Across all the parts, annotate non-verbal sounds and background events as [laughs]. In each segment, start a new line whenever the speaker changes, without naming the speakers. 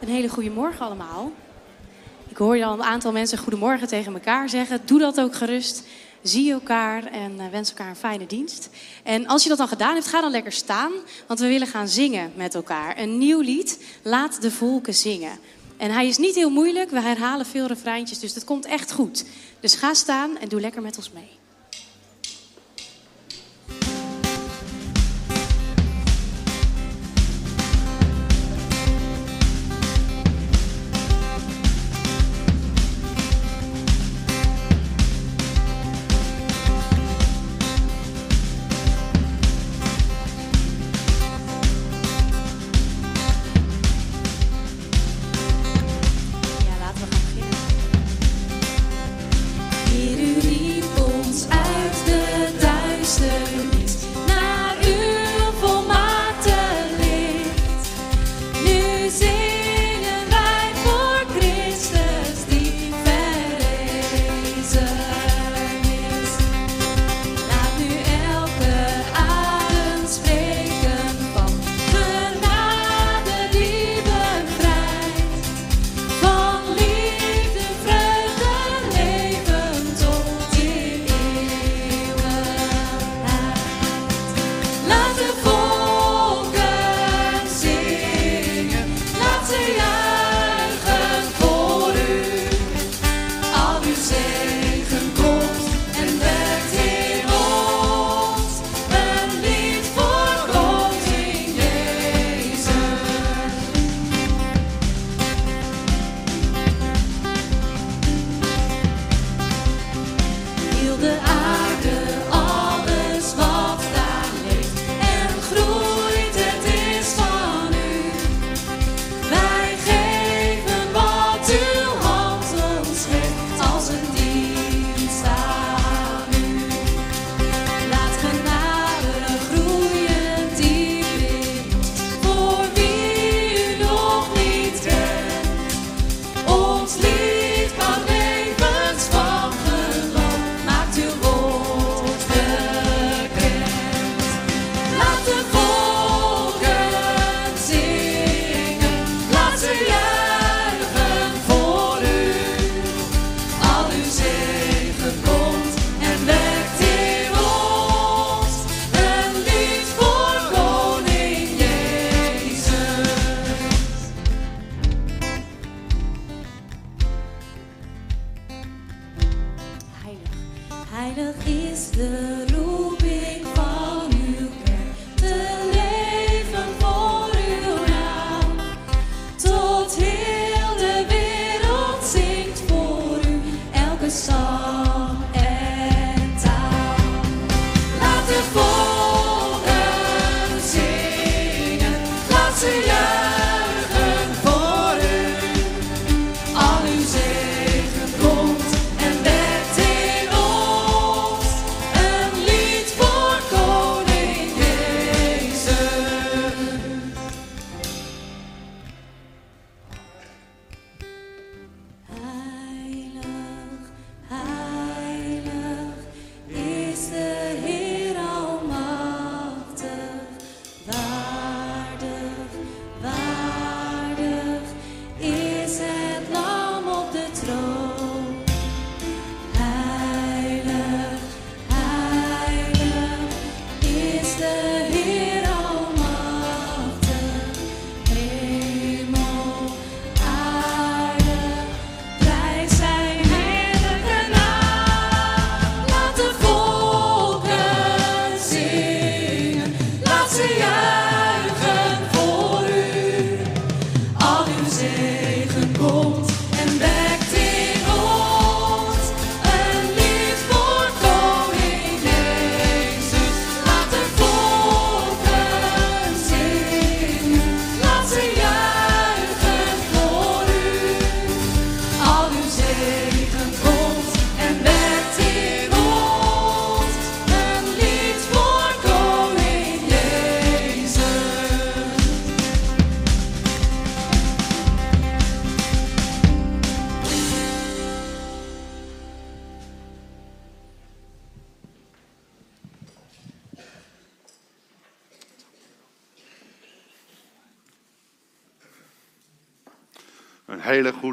Een hele goede morgen allemaal. Ik hoor je al een aantal mensen goedemorgen tegen elkaar zeggen. Doe dat ook gerust. Zie elkaar en uh, wens elkaar een fijne dienst. En als je dat dan gedaan hebt, ga dan lekker staan. Want we willen gaan zingen met elkaar. Een nieuw lied, Laat de volken zingen. En hij is niet heel moeilijk. We herhalen veel refreintjes, dus dat komt echt goed. Dus ga staan en doe lekker met ons mee.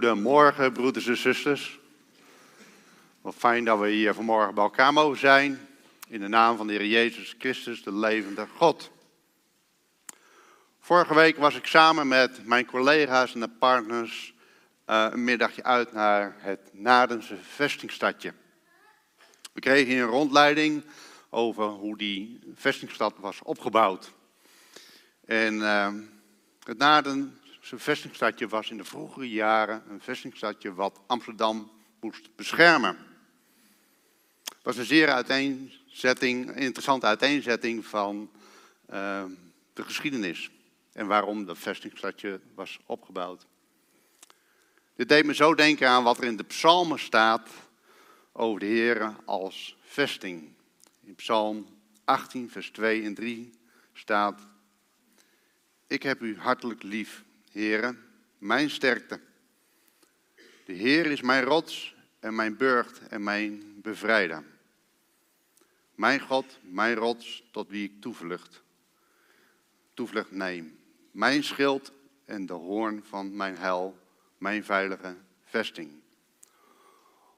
Hele goede morgen, broeders en zusters. Wat fijn dat we hier vanmorgen bij elkaar mogen zijn. In de naam van de Heer Jezus Christus, de levende God. Vorige week was ik samen met mijn collega's en de partners uh, een middagje uit naar het Nadense vestingstadje. We kregen een rondleiding over hoe die vestingstad was opgebouwd. En uh, het Nadense vestingstadje was in de vroegere jaren een vestingstadje wat Amsterdam moest beschermen. Het was een zeer uiteenzetting, interessante uiteenzetting van uh, de geschiedenis en waarom dat vestingstadje was opgebouwd. Dit deed me zo denken aan wat er in de psalmen staat over de Heer als vesting. In Psalm 18, vers 2 en 3 staat: Ik heb u hartelijk lief, Heere, mijn sterkte. De Heer is mijn rots en mijn burcht en mijn bevrijder. Mijn God, mijn rots, tot wie ik toevlucht, toevlucht neem. Mijn schild en de hoorn van mijn hel, mijn veilige vesting.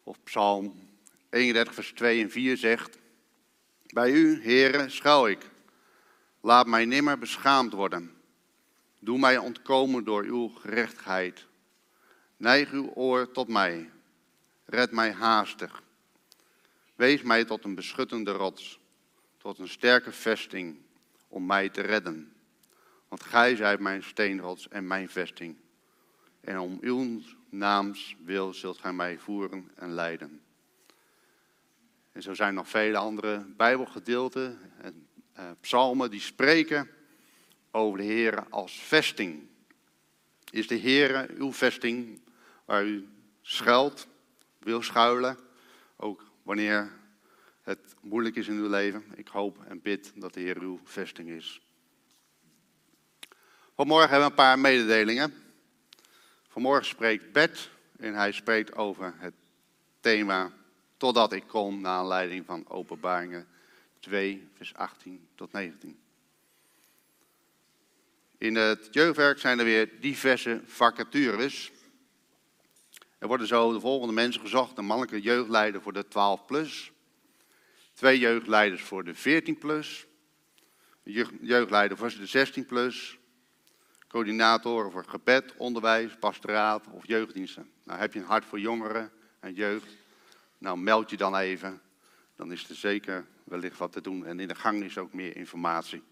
Of Psalm 31, vers 2 en 4 zegt: Bij u, Heere, schuil ik. Laat mij nimmer beschaamd worden. Doe mij ontkomen door uw gerechtigheid. Neig uw oor tot mij. Red mij haastig. Wees mij tot een beschuttende rots, tot een sterke vesting om mij te redden. Want gij zijt mijn steenrots en mijn vesting. En om uw naams wil zult gij mij voeren en leiden. En zo zijn nog vele andere Bijbelgedeelten en uh, psalmen die spreken over de Heer als vesting. Is de Heer uw vesting waar u schuilt, wil schuilen, ook wanneer het moeilijk is in uw leven? Ik hoop en bid dat de Heer uw vesting is. Vanmorgen hebben we een paar mededelingen. Vanmorgen spreekt Bert en hij spreekt over het thema Totdat ik kom, naar aanleiding van Openbaringen 2, vers 18 tot 19. In het jeugdwerk zijn er weer diverse vacatures. Er worden zo de volgende mensen gezocht: een mannelijke jeugdleider voor de 12 plus, twee jeugdleiders voor de 14 plus, een jeugdleider voor de 16 plus, coördinatoren voor gebed, onderwijs, pastoraat of jeugddiensten. Nou, heb je een hart voor jongeren en jeugd, nou meld je dan even. Dan is er zeker wellicht wat te doen. En in de gang is ook meer informatie.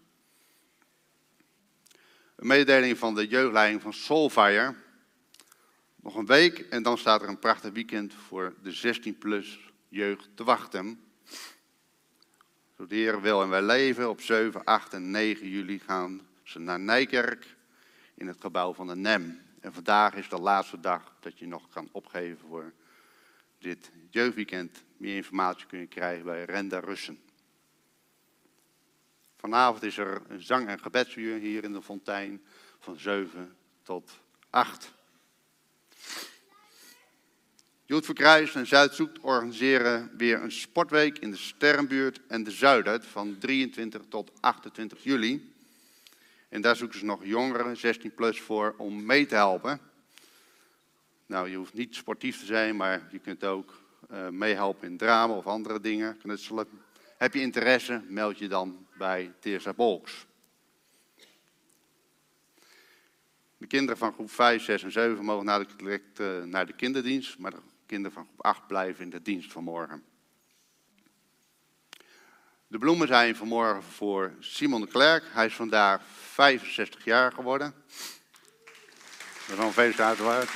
Een mededeling van de jeugdleiding van Soulfire. Nog een week en dan staat er een prachtig weekend voor de 16-plus jeugd te wachten. Zo de wil en wij leven. Op 7, 8 en 9 juli gaan ze naar Nijkerk in het gebouw van de NEM. En vandaag is de laatste dag dat je nog kan opgeven voor dit jeugdweekend. Meer informatie kun je krijgen bij Renda Russen. Vanavond is er een zang- en gebedsuur hier in de fontein van 7 tot 8. Joet Verkruis en Zuidzoekt organiseren weer een sportweek in de Sterrenbuurt en de Zuidert van 23 tot 28 juli. En daar zoeken ze nog jongeren, 16 plus, voor om mee te helpen. Nou, je hoeft niet sportief te zijn, maar je kunt ook uh, meehelpen in drama of andere dingen, knutselen. Heb je interesse, meld je dan bij Teersa Bolks. De kinderen van groep 5, 6 en 7 mogen de, direct uh, naar de kinderdienst, maar de kinderen van groep 8 blijven in de dienst van morgen. De bloemen zijn vanmorgen voor Simon de Klerk. Hij is vandaag 65 jaar geworden. Dat is een felicitatie waard.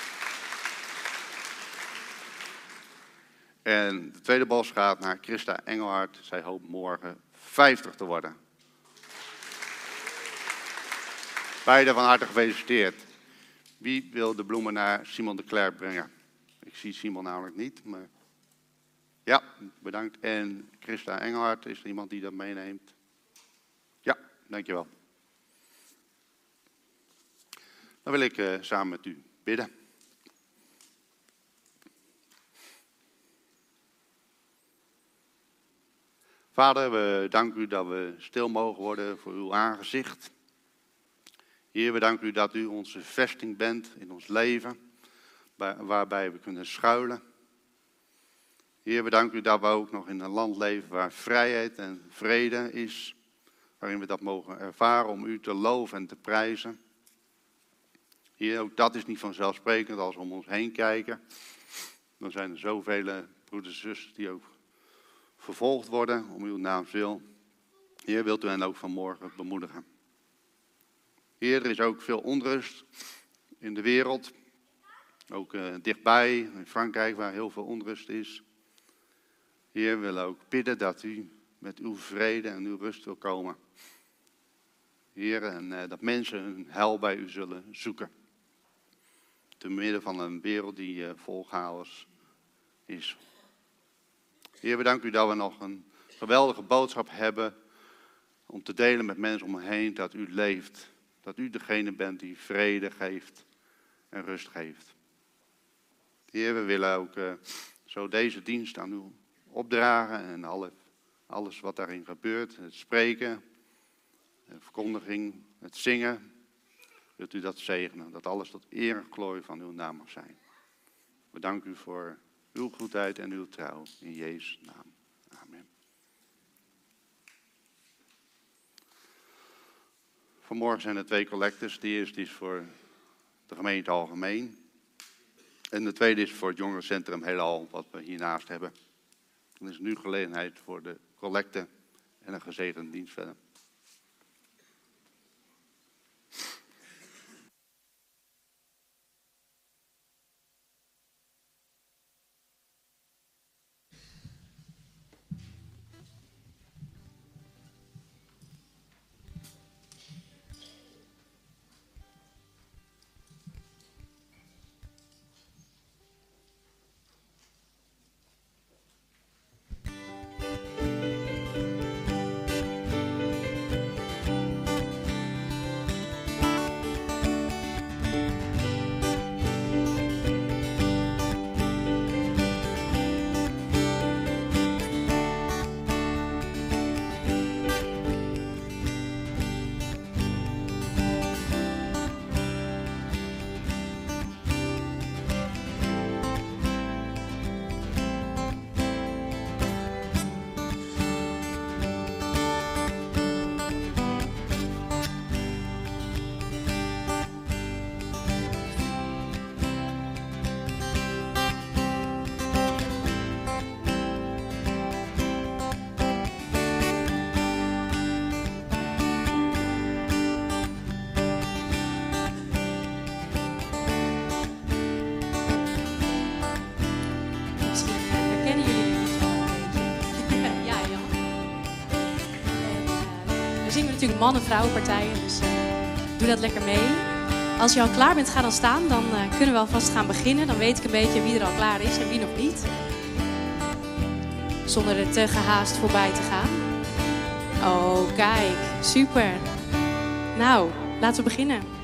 En de tweede bos gaat naar Christa Engelhard. Zij hoopt morgen 50 te worden. Beide van harte gefeliciteerd. Wie wil de bloemen naar Simon de Klerk brengen? Ik zie Simon namelijk niet, maar... Ja, bedankt. En Christa Engelhard, is er iemand die dat meeneemt? Ja, dankjewel. Dan wil ik uh, samen met u bidden. Vader, we danken u dat we stil mogen worden voor uw aangezicht. Heer, we danken u dat u onze vesting bent in ons leven. waarbij we kunnen schuilen. Heer, we danken u dat we ook nog in een land leven waar vrijheid en vrede is. Waarin we dat mogen ervaren om u te loven en te prijzen. Heer, ook dat is niet vanzelfsprekend als we om ons heen kijken. Dan zijn er zoveel broeders en zusters die ook vervolgd worden om uw naam wil. Heer, wilt u hen ook vanmorgen bemoedigen. Heer, er is ook veel onrust in de wereld. Ook uh, dichtbij, in Frankrijk, waar heel veel onrust is. Heer, we willen ook bidden dat u met uw vrede en uw rust wil komen. Heer, en uh, dat mensen hun hel bij u zullen zoeken. Te midden van een wereld die uh, vol chaos is. Heer, we danken u dat we nog een geweldige boodschap hebben om te delen met mensen om me heen dat u leeft. Dat u degene bent die vrede geeft en rust geeft. Heer, we willen ook uh, zo deze dienst aan u opdragen en alle, alles wat daarin gebeurt. Het spreken, de verkondiging, het zingen. Wilt u dat zegenen, dat alles tot eer en van uw naam mag zijn. We danken u voor uw goedheid en uw trouw. In Jezus' naam. Amen. Vanmorgen zijn er twee collectors. De eerste is voor de gemeente algemeen. En de tweede is voor het jongerencentrum Heelal, wat we hiernaast hebben. Dan is nu gelegenheid voor de collecte en een gezegende dienst verder.
Natuurlijk mannen-vrouwenpartijen, dus uh, doe dat lekker mee. Als je al klaar bent, ga dan staan. Dan uh, kunnen we alvast gaan beginnen. Dan weet ik een beetje wie er al klaar is en wie nog niet. Zonder er te gehaast voorbij te gaan. Oh, kijk. Super. Nou, laten we beginnen.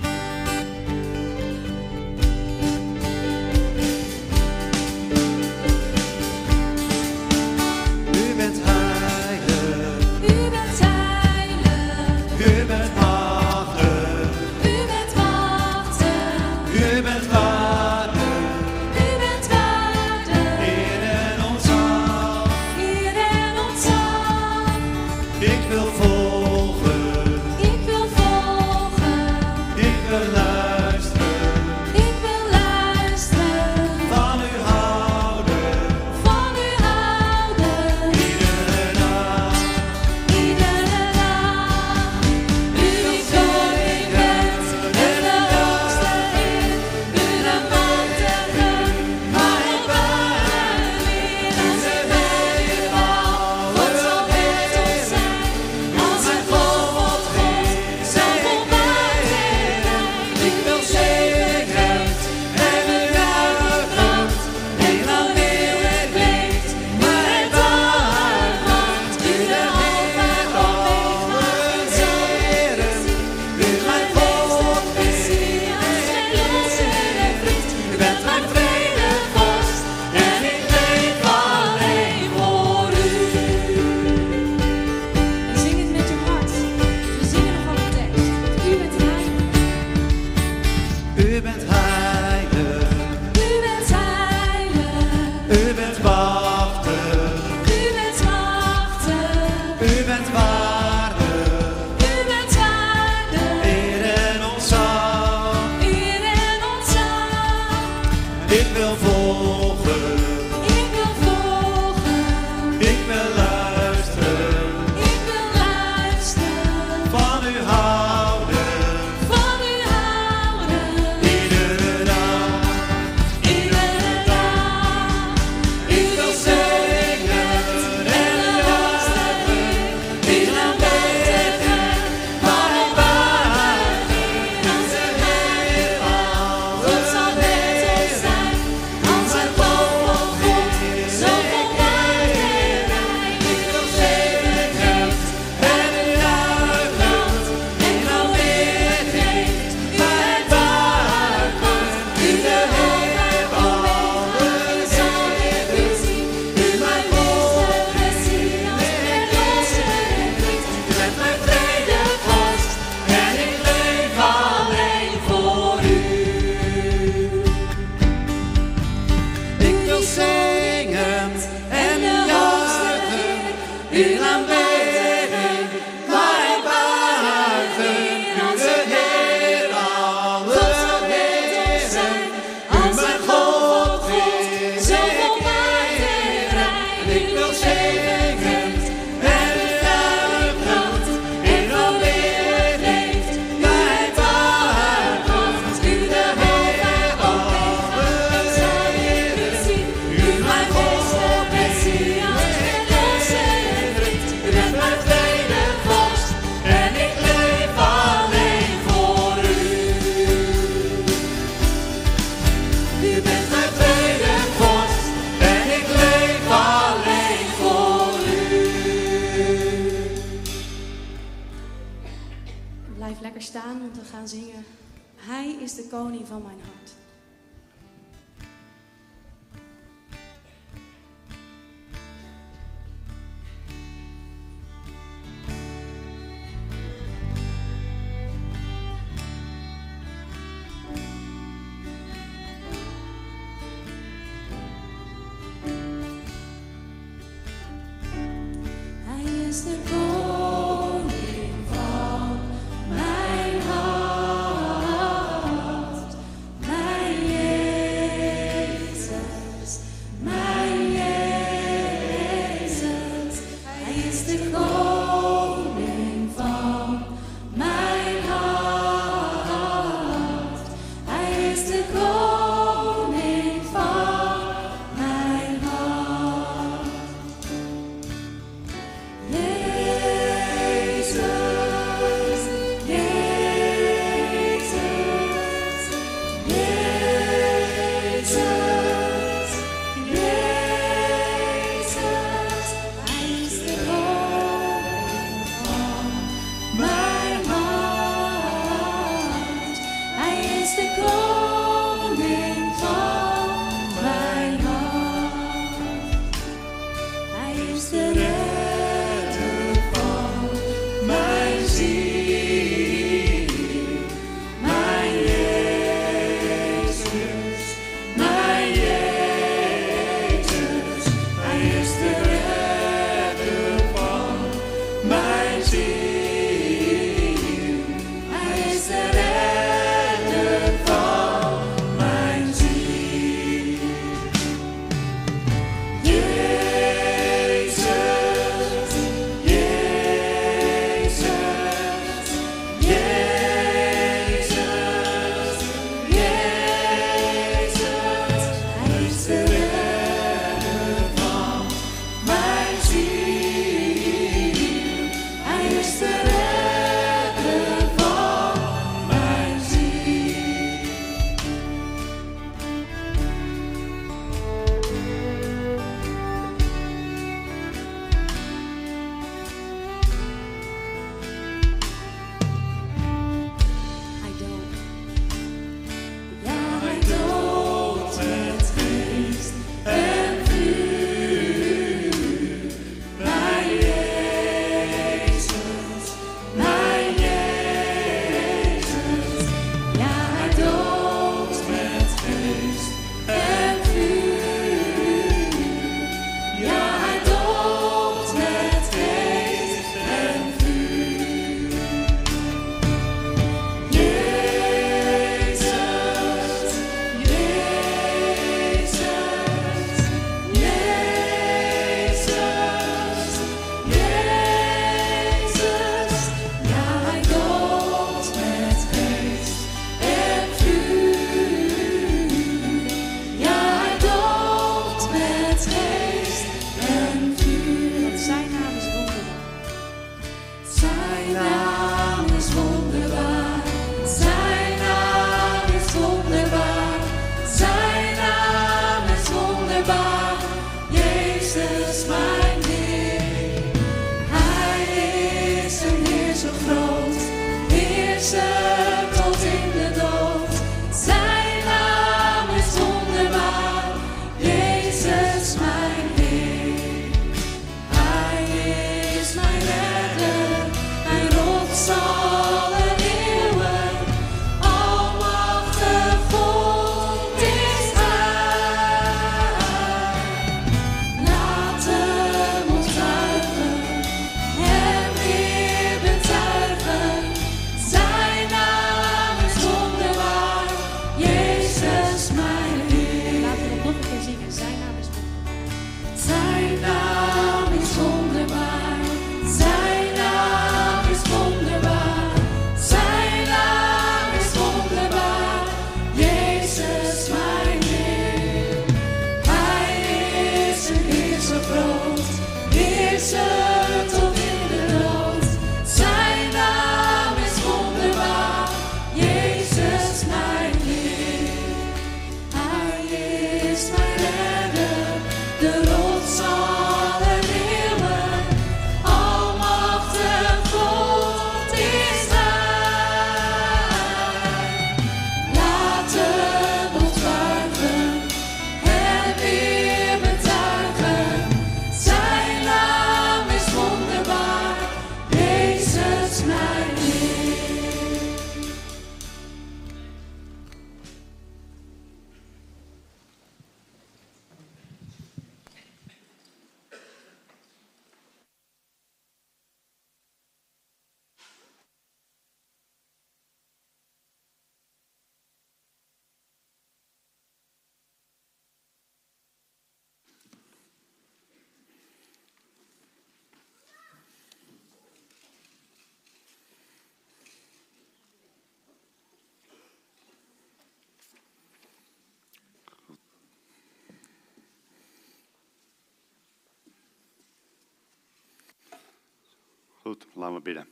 Goed, laten we bidden.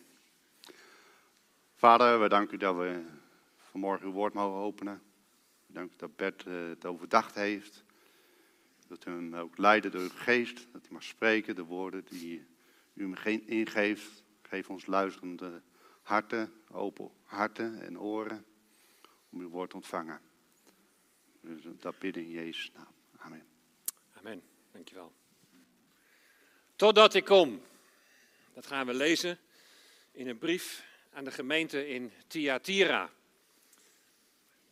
Vader, we danken u dat we vanmorgen uw woord mogen openen. We danken u dat Bert eh, het overdacht heeft. Dat u hem ook leiden door uw geest. Dat hij mag spreken, de woorden die u hem geen ingeeft. Geef ons luisterende harten, open harten en oren om uw woord te ontvangen. Dus dat bidden in Jezus' naam. Amen.
Amen. Dankjewel. Totdat ik kom. Dat gaan we lezen in een brief aan de gemeente in Thyatira.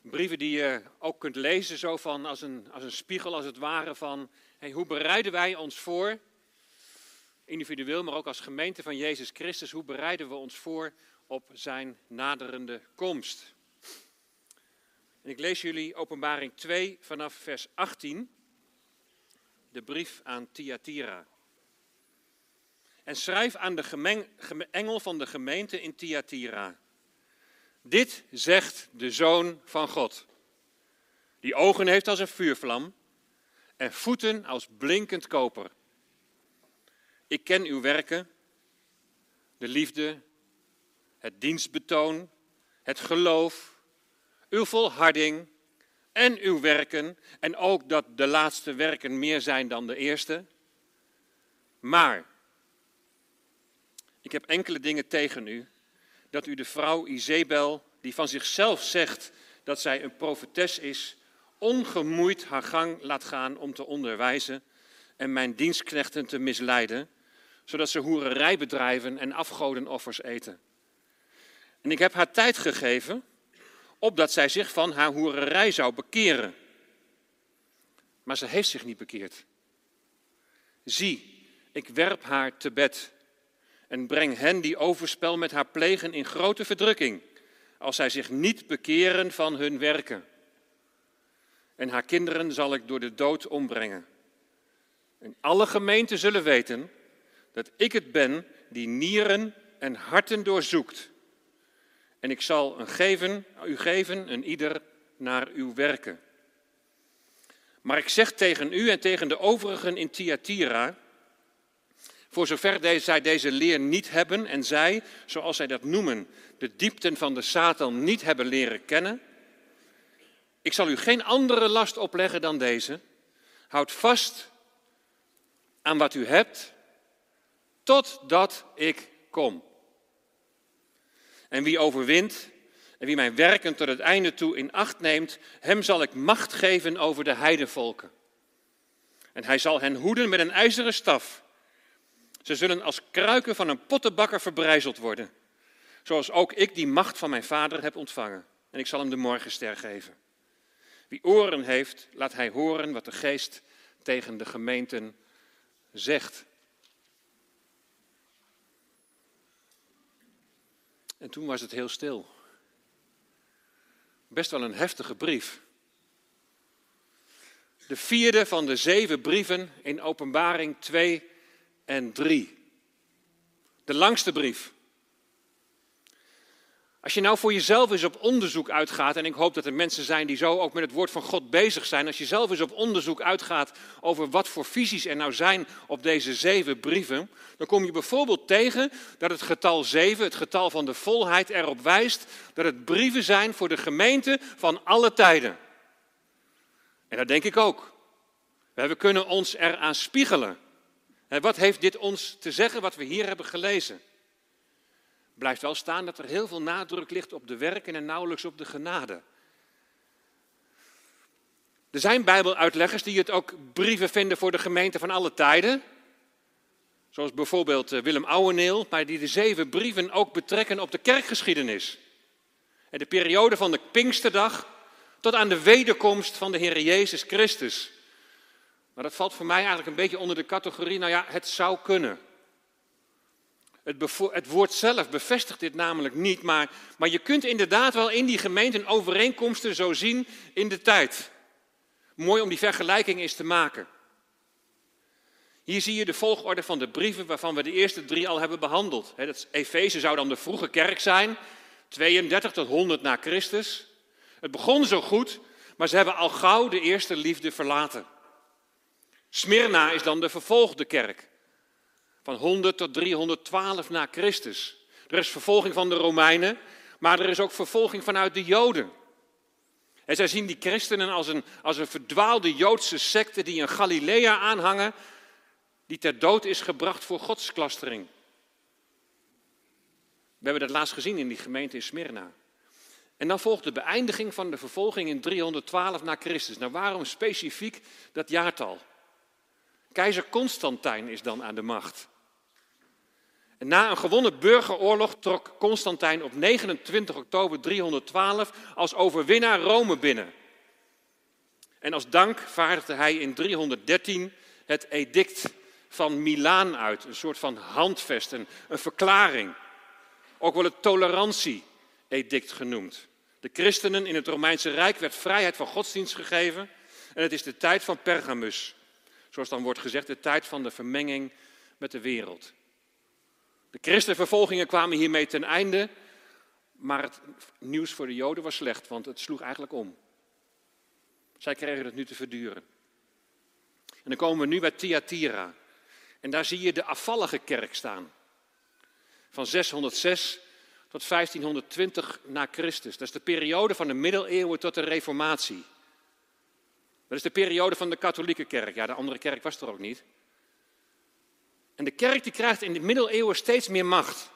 Brieven die je ook kunt lezen zo van als een, als een spiegel als het ware van hey, hoe bereiden wij ons voor, individueel maar ook als gemeente van Jezus Christus, hoe bereiden we ons voor op zijn naderende komst. En ik lees jullie Openbaring 2 vanaf vers 18, de brief aan Thyatira. En schrijf aan de engel van de gemeente in Thyatira. Dit zegt de Zoon van God, die ogen heeft als een vuurvlam en voeten als blinkend koper. Ik ken uw werken, de liefde, het dienstbetoon, het geloof, uw volharding en uw werken, en ook dat de laatste werken meer zijn dan de eerste. Maar ik heb enkele dingen tegen u, dat u de vrouw Izebel, die van zichzelf zegt dat zij een profetes is, ongemoeid haar gang laat gaan om te onderwijzen en mijn dienstknechten te misleiden, zodat ze hoererij bedrijven en afgodenoffers eten. En ik heb haar tijd gegeven, opdat zij zich van haar hoererij zou bekeren. Maar ze heeft zich niet bekeerd. Zie, ik werp haar te bed en breng hen die overspel met haar plegen in grote verdrukking, als zij zich niet bekeren van hun werken. En haar kinderen zal ik door de dood ombrengen. En alle gemeenten zullen weten dat ik het ben die nieren en harten doorzoekt. En ik zal een geven, u geven, een ieder naar uw werken. Maar ik zeg tegen u en tegen de overigen in Thyatira, voor zover zij deze leer niet hebben en zij, zoals zij dat noemen, de diepten van de Satan niet hebben leren kennen, ik zal u geen andere last opleggen dan deze. Houd vast aan wat u hebt, totdat ik kom. En wie overwint en wie mijn werken tot het einde toe in acht neemt, hem zal ik macht geven over de heidevolken. En hij zal hen hoeden met een ijzeren staf. Ze zullen als kruiken van een pottenbakker verbrijzeld worden. Zoals ook ik die macht van mijn vader heb ontvangen. En ik zal hem de morgenster geven. Wie oren heeft, laat hij horen wat de geest tegen de gemeenten zegt. En toen was het heel stil. Best wel een heftige brief. De vierde van de zeven brieven in Openbaring 2 en 3. De langste brief. Als je nou voor jezelf eens op onderzoek uitgaat, en ik hoop dat er mensen zijn die zo ook met het woord van God bezig zijn, als je zelf eens op onderzoek uitgaat over wat voor visies er nou zijn op deze zeven brieven, dan kom je bijvoorbeeld tegen dat het getal zeven, het getal van de volheid, erop wijst dat het brieven zijn voor de gemeente van alle tijden. En dat denk ik ook. We kunnen ons eraan spiegelen. En wat heeft dit ons te zeggen wat we hier hebben gelezen? Blijft wel staan dat er heel veel nadruk ligt op de werken en nauwelijks op de genade. Er zijn Bijbeluitleggers die het ook brieven vinden voor de gemeente van alle tijden. Zoals bijvoorbeeld eh, Willem Ouweneel, maar die de zeven brieven ook betrekken op de kerkgeschiedenis. En de periode van de Pinksterdag tot aan de wederkomst van de Heer Jezus Christus. Maar dat valt voor mij eigenlijk een beetje onder de categorie, nou ja, het zou kunnen. Het, het woord zelf bevestigt dit namelijk niet, maar, maar je kunt inderdaad wel in die gemeenten overeenkomsten zo zien in de tijd. Mooi om die vergelijking eens te maken. Hier zie je de volgorde van de brieven waarvan we de eerste drie al hebben behandeld. Efeze zou dan de vroege kerk zijn, 32 tot 100 na Christus. Het begon zo goed, maar ze hebben al gauw de eerste liefde verlaten. Smyrna is dan de vervolgde kerk. van 100 tot 312 na Christus. Er is vervolging van de Romeinen, maar er is ook vervolging vanuit de Joden. En zij zien die christenen als een, als een verdwaalde Joodse secte die in Galilea aanhangen, die ter dood is gebracht voor godsklastering. We hebben dat laatst gezien in die gemeente in Smyrna. En dan volgt de beëindiging van de vervolging in 312 na Christus. Nou, waarom specifiek dat jaartal? Keizer Constantijn is dan aan de macht. Na een gewonnen burgeroorlog trok Constantijn op 29 oktober 312 als overwinnaar Rome binnen. En als dank vaardigde hij in 313 het edict van Milaan uit, een soort van handvest, een, een verklaring. Ook wel het tolerantie-edict genoemd. De christenen in het Romeinse Rijk werd vrijheid van godsdienst gegeven en het is de tijd van Pergamus. Zoals dan wordt gezegd, de tijd van de vermenging met de wereld. De christenvervolgingen kwamen hiermee ten einde, maar het nieuws voor de Joden was slecht, want het sloeg eigenlijk om. Zij kregen het nu te verduren. En dan komen we nu bij Thyatira. En daar zie je de afvallige kerk staan. Van 606 tot 1520 na Christus. Dat is de periode van de middeleeuwen tot de reformatie. Dat is de periode van de katholieke kerk. Ja, de andere kerk was er ook niet. En de kerk die krijgt in de middeleeuwen steeds meer macht.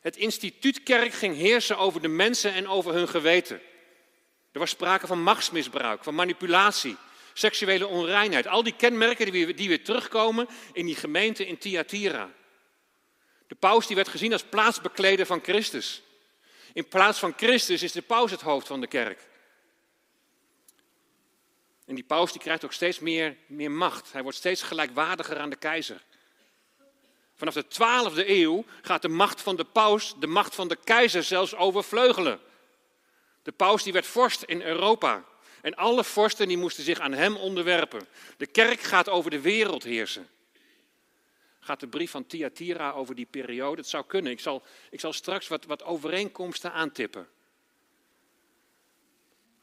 Het instituut kerk ging heersen over de mensen en over hun geweten. Er was sprake van machtsmisbruik, van manipulatie, seksuele onreinheid. Al die kenmerken die weer, die weer terugkomen in die gemeente in Thyatira. De paus die werd gezien als plaatsbekleder van Christus. In plaats van Christus is de paus het hoofd van de kerk. En die paus die krijgt ook steeds meer, meer macht. Hij wordt steeds gelijkwaardiger aan de keizer. Vanaf de 12e eeuw gaat de macht van de paus de macht van de keizer zelfs overvleugelen. De paus die werd vorst in Europa. En alle vorsten die moesten zich aan hem onderwerpen. De kerk gaat over de wereld heersen. Gaat de brief van Thyatira over die periode? Het zou kunnen. Ik zal, ik zal straks wat, wat overeenkomsten aantippen.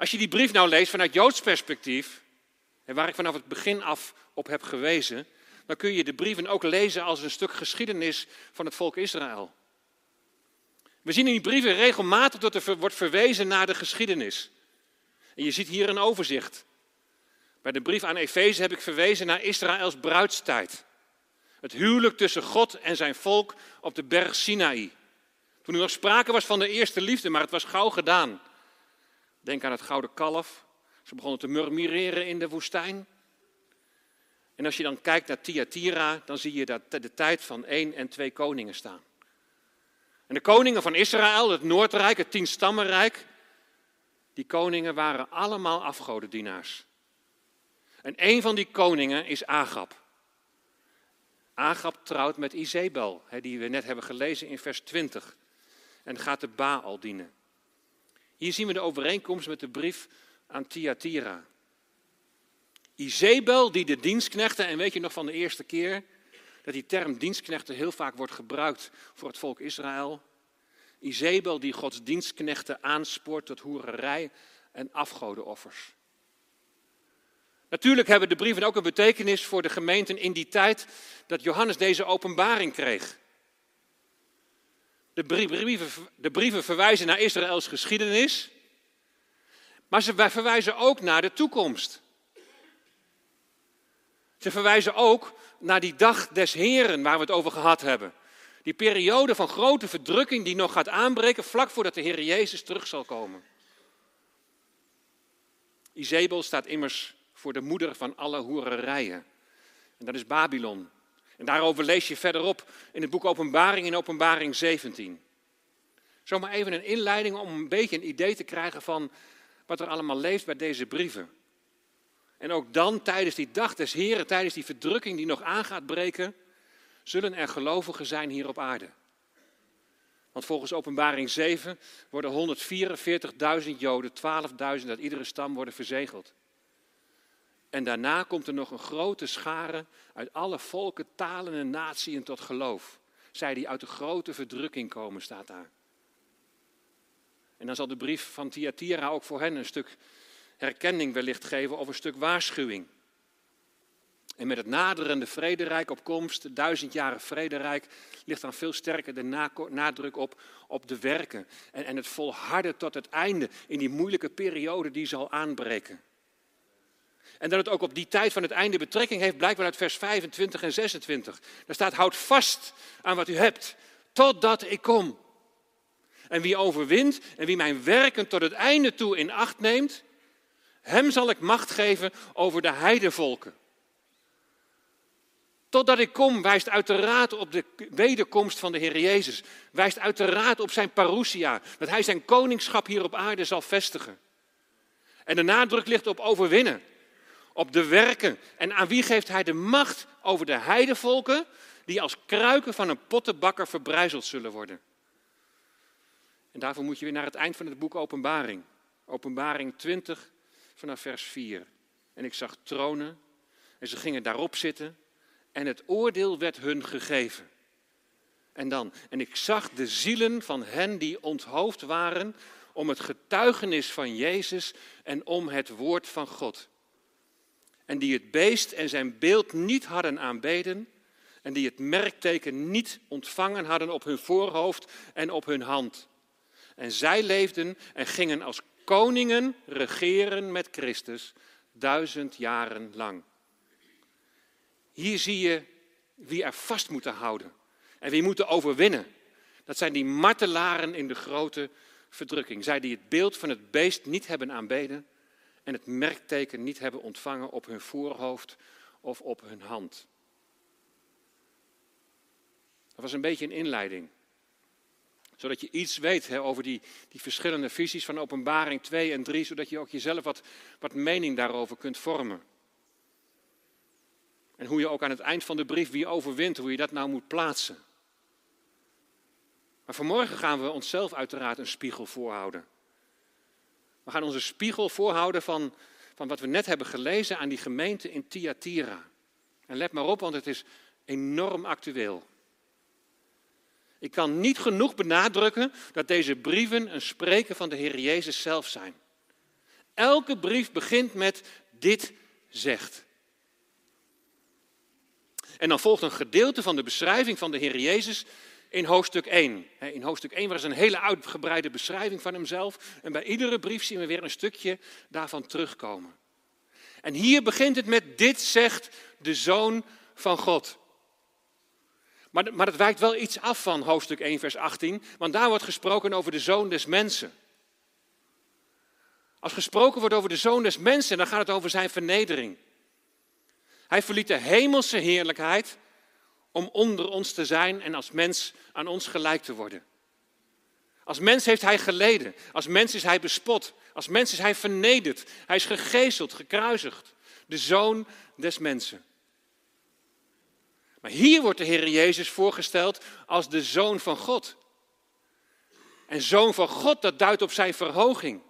Als je die brief nou leest vanuit Joods perspectief, en waar ik vanaf het begin af op heb gewezen, dan kun je de brieven ook lezen als een stuk geschiedenis van het volk Israël. We zien in die brieven regelmatig dat er wordt verwezen naar de geschiedenis. En je ziet hier een overzicht. Bij de brief aan Efeze heb ik verwezen naar Israëls bruidstijd. Het huwelijk tussen God en zijn volk op de berg Sinaï. Toen er nog sprake was van de eerste liefde, maar het was gauw gedaan. Denk aan het gouden kalf. Ze begonnen te murmureren in de woestijn. En als je dan kijkt naar Thyatira, dan zie je dat de tijd van één en twee koningen staan. En de koningen van Israël, het Noordrijk, het Tienstammenrijk, die koningen waren allemaal afgodendienaars. En een van die koningen is Agab. Agab trouwt met Izebel, die we net hebben gelezen in vers 20. En gaat de Baal dienen. Hier zien we de overeenkomst met de brief aan Thyatira. Izebel die de dienstknechten, en weet je nog van de eerste keer dat die term dienstknechten heel vaak wordt gebruikt voor het volk Israël. Izebel die Gods dienstknechten aanspoort tot hoererij en afgodenoffers. Natuurlijk hebben de brieven ook een betekenis voor de gemeenten in die tijd dat Johannes deze openbaring kreeg. De brieven, de brieven verwijzen naar Israëls geschiedenis, maar ze verwijzen ook naar de toekomst. Ze verwijzen ook naar die dag des Heren waar we het over gehad hebben. Die periode van grote verdrukking die nog gaat aanbreken vlak voordat de Heer Jezus terug zal komen. Izebel staat immers voor de moeder van alle hoererijen. En dat is Babylon. En daarover lees je verderop in het boek Openbaring in Openbaring 17. Zomaar even een inleiding om een beetje een idee te krijgen van wat er allemaal leeft bij deze brieven. En ook dan, tijdens die dag des Heren, tijdens die verdrukking die nog aan gaat breken, zullen er gelovigen zijn hier op aarde. Want volgens Openbaring 7 worden 144.000 Joden, 12.000 uit iedere stam worden verzegeld. En daarna komt er nog een grote schare uit alle volken, talen en natieën tot geloof. Zij die uit de grote verdrukking komen, staat daar. En dan zal de brief van Thyatira ook voor hen een stuk herkenning wellicht geven of een stuk waarschuwing. En met het naderende vrederijk op komst, het duizendjaren vrederijk, ligt dan veel sterker de nadruk op, op de werken. En, en het volharden tot het einde in die moeilijke periode die zal aanbreken. En dat het ook op die tijd van het einde betrekking heeft, blijkt wel uit vers 25 en 26. Daar staat, houd vast aan wat u hebt, totdat ik kom. En wie overwint en wie mijn werken tot het einde toe in acht neemt, hem zal ik macht geven over de heidevolken. Totdat ik kom, wijst uiteraard op de wederkomst van de Heer Jezus. Wijst uiteraard op zijn parousia, dat hij zijn koningschap hier op aarde zal vestigen. En de nadruk ligt op overwinnen, op de werken. En aan wie geeft hij de macht over de heidevolken, die als kruiken van een pottenbakker verbrijzeld zullen worden. En daarvoor moet je weer naar het eind van het boek Openbaring. Openbaring 20 vanaf vers 4. En ik zag tronen en ze gingen daarop zitten en het oordeel werd hun gegeven. En dan, en ik zag de zielen van hen die onthoofd waren om het getuigenis van Jezus en om het woord van God. En die het beest en zijn beeld niet hadden aanbeden en die het merkteken niet ontvangen hadden op hun voorhoofd en op hun hand. En zij leefden en gingen als koningen regeren met Christus duizend jaren lang. Hier zie je wie er vast moeten houden en wie moeten overwinnen. Dat zijn die martelaren in de grote verdrukking. Zij die het beeld van het beest niet hebben aanbeden en het merkteken niet hebben ontvangen op hun voorhoofd of op hun hand. Dat was een beetje een inleiding. Zodat je iets weet hè, over die, die verschillende visies van openbaring 2 en 3, zodat je ook jezelf wat, wat mening daarover kunt vormen. En hoe je ook aan het eind van de brief wie overwint, hoe je dat nou moet plaatsen. Maar vanmorgen gaan we onszelf uiteraard een spiegel voorhouden. We gaan onze spiegel voorhouden van, van wat we net hebben gelezen aan die gemeente in Thyatira. En let maar op, want het is enorm actueel. Ik kan niet genoeg benadrukken dat deze brieven een spreken van de Heer Jezus zelf zijn. Elke brief begint met dit zegt. En dan volgt een gedeelte van de beschrijving van de Heer Jezus in hoofdstuk 1. In hoofdstuk 1 was een hele uitgebreide beschrijving van hemzelf. En bij iedere brief zien we weer een stukje daarvan terugkomen. En hier begint het met dit zegt de Zoon van God. Maar, maar het wijkt wel iets af van hoofdstuk 1, vers 18, want daar wordt gesproken over de zoon des mensen. Als gesproken wordt over de zoon des mensen, dan gaat het over zijn vernedering. Hij verliet de hemelse heerlijkheid om onder ons te zijn en als mens aan ons gelijk te worden. Als mens heeft hij geleden, als mens is hij bespot, als mens is hij vernederd, hij is gegezeld, gekruisigd. De zoon des mensen. Maar hier wordt de Heer Jezus voorgesteld als de zoon van God. En zoon van God, dat duidt op zijn verhoging.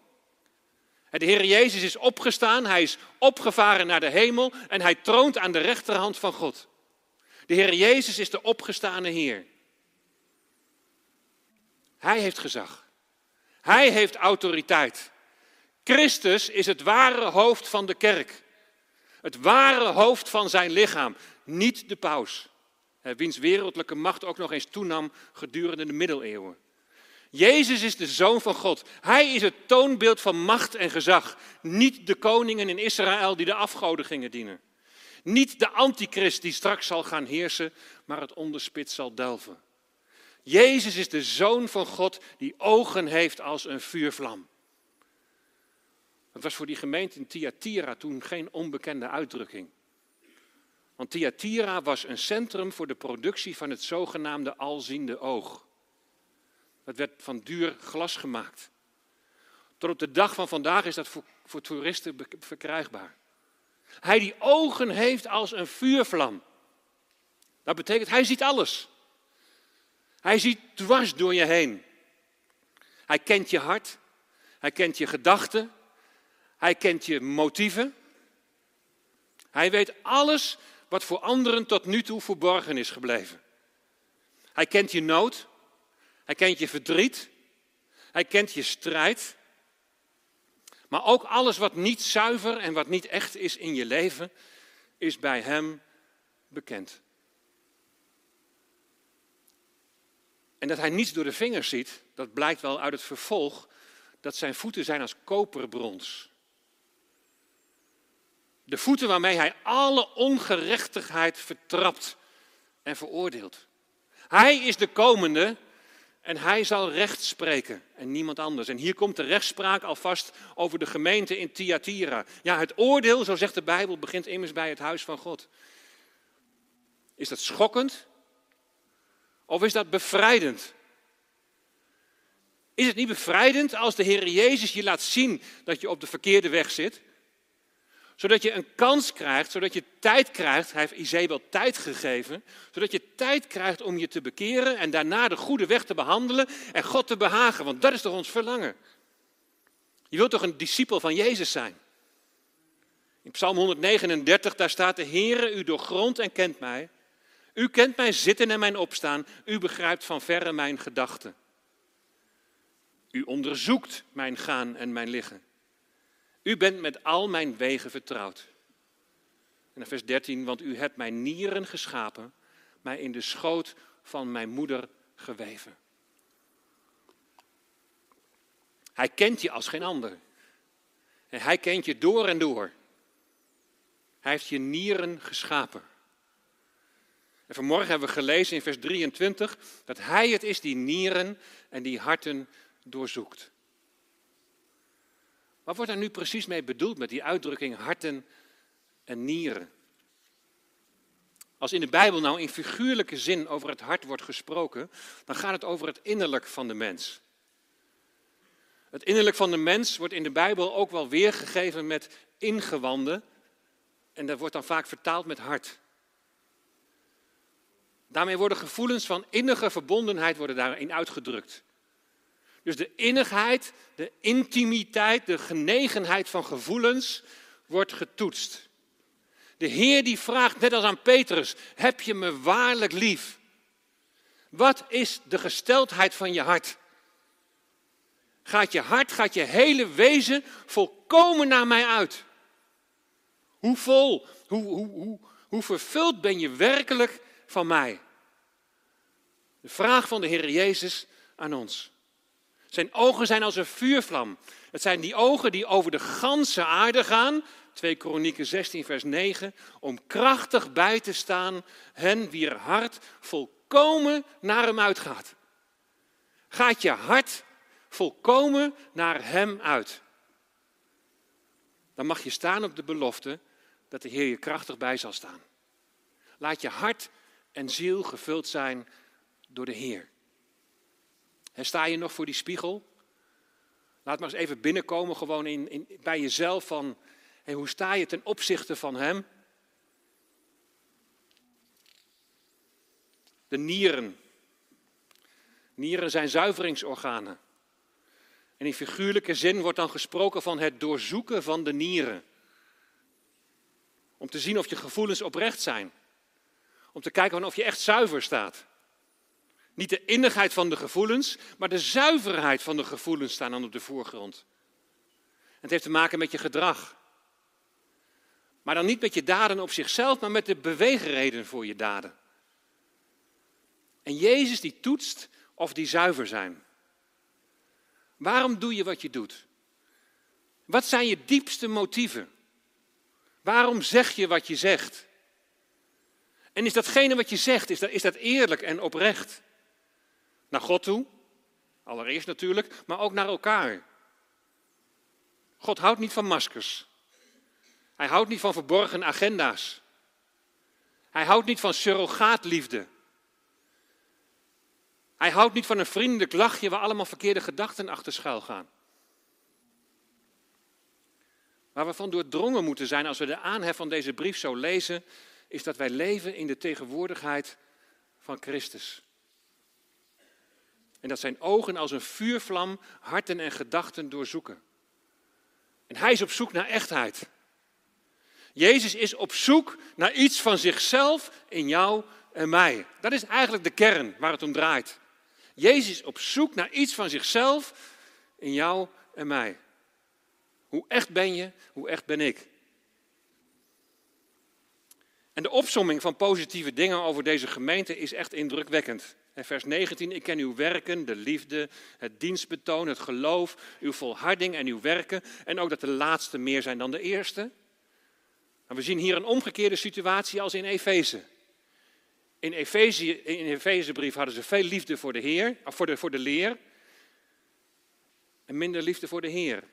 De Heer Jezus is opgestaan, hij is opgevaren naar de hemel en hij troont aan de rechterhand van God. De Heer Jezus is de opgestane Heer. Hij heeft gezag. Hij heeft autoriteit. Christus is het ware hoofd van de kerk. Het ware hoofd van zijn lichaam, niet de paus. Wiens wereldlijke macht ook nog eens toenam gedurende de middeleeuwen. Jezus is de zoon van God. Hij is het toonbeeld van macht en gezag. Niet de koningen in Israël die de afgoden gingen dienen. Niet de antichrist die straks zal gaan heersen, maar het onderspit zal delven. Jezus is de zoon van God die ogen heeft als een vuurvlam. Het was voor die gemeente in Thyatira toen geen onbekende uitdrukking. Want Thyatira was een centrum voor de productie van het zogenaamde alziende oog. Het werd van duur glas gemaakt. Tot op de dag van vandaag is dat voor, voor toeristen verkrijgbaar. Hij die ogen heeft als een vuurvlam. Dat betekent, hij ziet alles. Hij ziet dwars door je heen. Hij kent je hart. Hij kent je gedachten. Hij kent je motieven. Hij weet alles wat voor anderen tot nu toe verborgen is gebleven. Hij kent je nood. Hij kent je verdriet. Hij kent je strijd. Maar ook alles wat niet zuiver en wat niet echt is in je leven, is bij hem bekend. En dat hij niets door de vingers ziet, dat blijkt wel uit het vervolg dat zijn voeten zijn als koperbrons. De voeten waarmee hij alle ongerechtigheid vertrapt en veroordeelt. Hij is de komende en hij zal recht spreken en niemand anders. En hier komt de rechtspraak alvast over de gemeente in Thyatira. Ja, het oordeel, zo zegt de Bijbel, begint immers bij het huis van God. Is dat schokkend? Of is dat bevrijdend? Is het niet bevrijdend als de Heer Jezus je laat zien dat je op de verkeerde weg zit? Zodat je een kans krijgt, zodat je tijd krijgt. Hij heeft Isabel tijd gegeven. Zodat je tijd krijgt om je te bekeren en daarna de goede weg te behandelen en God te behagen. Want dat is toch ons verlangen? Je wilt toch een discipel van Jezus zijn? In Psalm 139, daar staat de Heere, u doorgrondt en kent mij. U kent mijn zitten en mijn opstaan. U begrijpt van verre mijn gedachten. U onderzoekt mijn gaan en mijn liggen. U bent met al mijn wegen vertrouwd. En dan vers 13, want u hebt mijn nieren geschapen, mij in de schoot van mijn moeder geweven. Hij kent je als geen ander. En hij kent je door en door. Hij heeft je nieren geschapen. En vanmorgen hebben we gelezen in vers 23 dat hij het is die nieren en die harten doorzoekt. Wat wordt daar nu precies mee bedoeld met die uitdrukking harten en nieren? Als in de Bijbel nou in figuurlijke zin over het hart wordt gesproken, dan gaat het over het innerlijk van de mens. Het innerlijk van de mens wordt in de Bijbel ook wel weergegeven met ingewanden. En dat wordt dan vaak vertaald met hart. Daarmee worden gevoelens van innige verbondenheid worden daarin uitgedrukt. Dus de innigheid, de intimiteit, de genegenheid van gevoelens wordt getoetst. De Heer die vraagt, net als aan Petrus, heb je me waarlijk lief? Wat is de gesteldheid van je hart? Gaat je hart, gaat je hele wezen volkomen naar mij uit? Hoe vol, hoe, hoe, hoe, hoe vervuld ben je werkelijk van mij? De vraag van de Heer Jezus aan ons. Zijn ogen zijn als een vuurvlam. Het zijn die ogen die over de ganse aarde gaan, 2 Kronieken 16 vers 9, om krachtig bij te staan hen wier hart volkomen naar hem uitgaat. Gaat je hart volkomen naar hem uit? Dan mag je staan op de belofte dat de Heer je krachtig bij zal staan. Laat je hart en ziel gevuld zijn door de Heer. En sta je nog voor die spiegel? Laat maar eens even binnenkomen, gewoon in, in, bij jezelf van, hey, hoe sta je ten opzichte van Hem? De nieren. Nieren zijn zuiveringsorganen. En in figuurlijke zin wordt dan gesproken van het doorzoeken van de nieren. Om te zien of je gevoelens oprecht zijn. Om te kijken of je echt zuiver staat. Niet de innigheid van de gevoelens, maar de zuiverheid van de gevoelens staan dan op de voorgrond. Het heeft te maken met je gedrag. Maar dan niet met je daden op zichzelf, maar met de beweegreden voor je daden. En Jezus die toetst of die zuiver zijn. Waarom doe je wat je doet? Wat zijn je diepste motieven? Waarom zeg je wat je zegt? En is datgene wat je zegt, is dat, is dat eerlijk en oprecht? Naar God toe, allereerst natuurlijk, maar ook naar elkaar. God houdt niet van maskers. Hij houdt niet van verborgen agenda's. Hij houdt niet van surrogaatliefde. Hij houdt niet van een vriendelijk lachje waar allemaal verkeerde gedachten achter schuil gaan. Waar we van doordrongen moeten zijn als we de aanhef van deze brief zo lezen, is dat wij leven in de tegenwoordigheid van Christus. En dat zijn ogen als een vuurvlam harten en gedachten doorzoeken. En hij is op zoek naar echtheid. Jezus is op zoek naar iets van zichzelf in jou en mij. Dat is eigenlijk de kern waar het om draait. Jezus is op zoek naar iets van zichzelf in jou en mij. Hoe echt ben je, hoe echt ben ik? En de opsomming van positieve dingen over deze gemeente is echt indrukwekkend. In vers 19, ik ken uw werken, de liefde, het dienstbetoon, het geloof, uw volharding en uw werken. En ook dat de laatste meer zijn dan de eerste. En we zien hier een omgekeerde situatie als in Efeze. In Efeze, in Efezebrief hadden ze veel liefde voor de Heer, voor de, voor de leer. En minder liefde voor de Heer.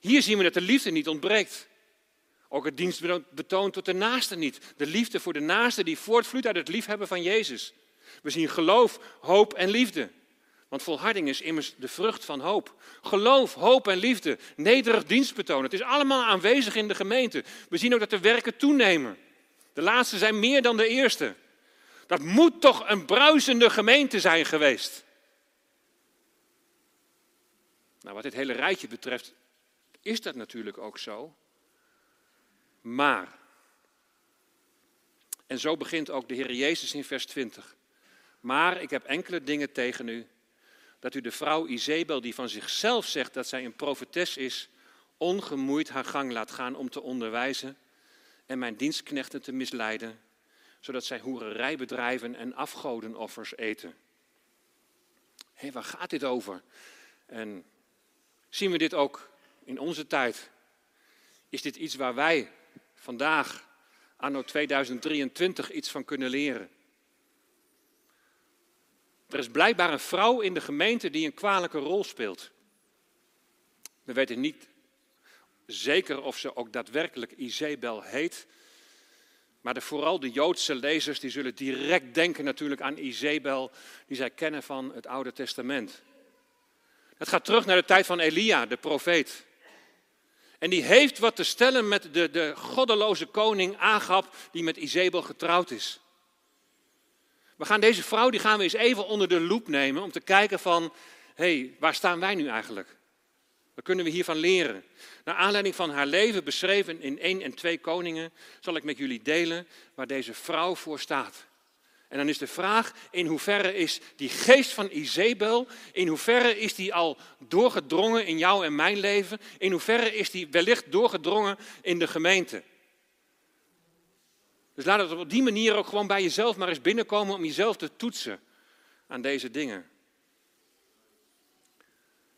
Hier zien we dat de liefde niet ontbreekt. Ook het dienstbetoon tot de naaste niet. De liefde voor de naaste die voortvloeit uit het liefhebben van Jezus. We zien geloof, hoop en liefde. Want volharding is immers de vrucht van hoop. Geloof, hoop en liefde, nederig dienstbetoon. Het is allemaal aanwezig in de gemeente. We zien ook dat de werken toenemen. De laatste zijn meer dan de eerste. Dat moet toch een bruisende gemeente zijn geweest. Nou, wat dit hele rijtje betreft, is dat natuurlijk ook zo. Maar, en zo begint ook de Heer Jezus in vers 20. Maar ik heb enkele dingen tegen u. Dat u de vrouw Izebel, die van zichzelf zegt dat zij een profetes is, ongemoeid haar gang laat gaan om te onderwijzen en mijn dienstknechten te misleiden, zodat zij hoererij bedrijven en afgodenoffers eten. Hé, waar gaat dit over? En zien we dit ook in onze tijd? Is dit iets waar wij vandaag, anno 2023, iets van kunnen leren? Er is blijkbaar een vrouw in de gemeente die een kwalijke rol speelt. We weten niet zeker of ze ook daadwerkelijk Izebel heet. Maar de, vooral de Joodse lezers die zullen direct denken natuurlijk aan Izebel, die zij kennen van het Oude Testament. Het gaat terug naar de tijd van Elia, de profeet. En die heeft wat te stellen met de, de goddeloze koning Agab, die met Izebel getrouwd is. We gaan deze vrouw, die gaan we eens even onder de loep nemen om te kijken van, hé, hey, waar staan wij nu eigenlijk? Wat kunnen we hiervan leren? Naar aanleiding van haar leven, beschreven in 1 en 2 Koningen, zal ik met jullie delen waar deze vrouw voor staat. En dan is de vraag, in hoeverre is die geest van Izebel, in hoeverre is die al doorgedrongen in jou en mijn leven? In hoeverre is die wellicht doorgedrongen in de gemeente? Dus laat het op die manier ook gewoon bij jezelf maar eens binnenkomen om jezelf te toetsen aan deze dingen.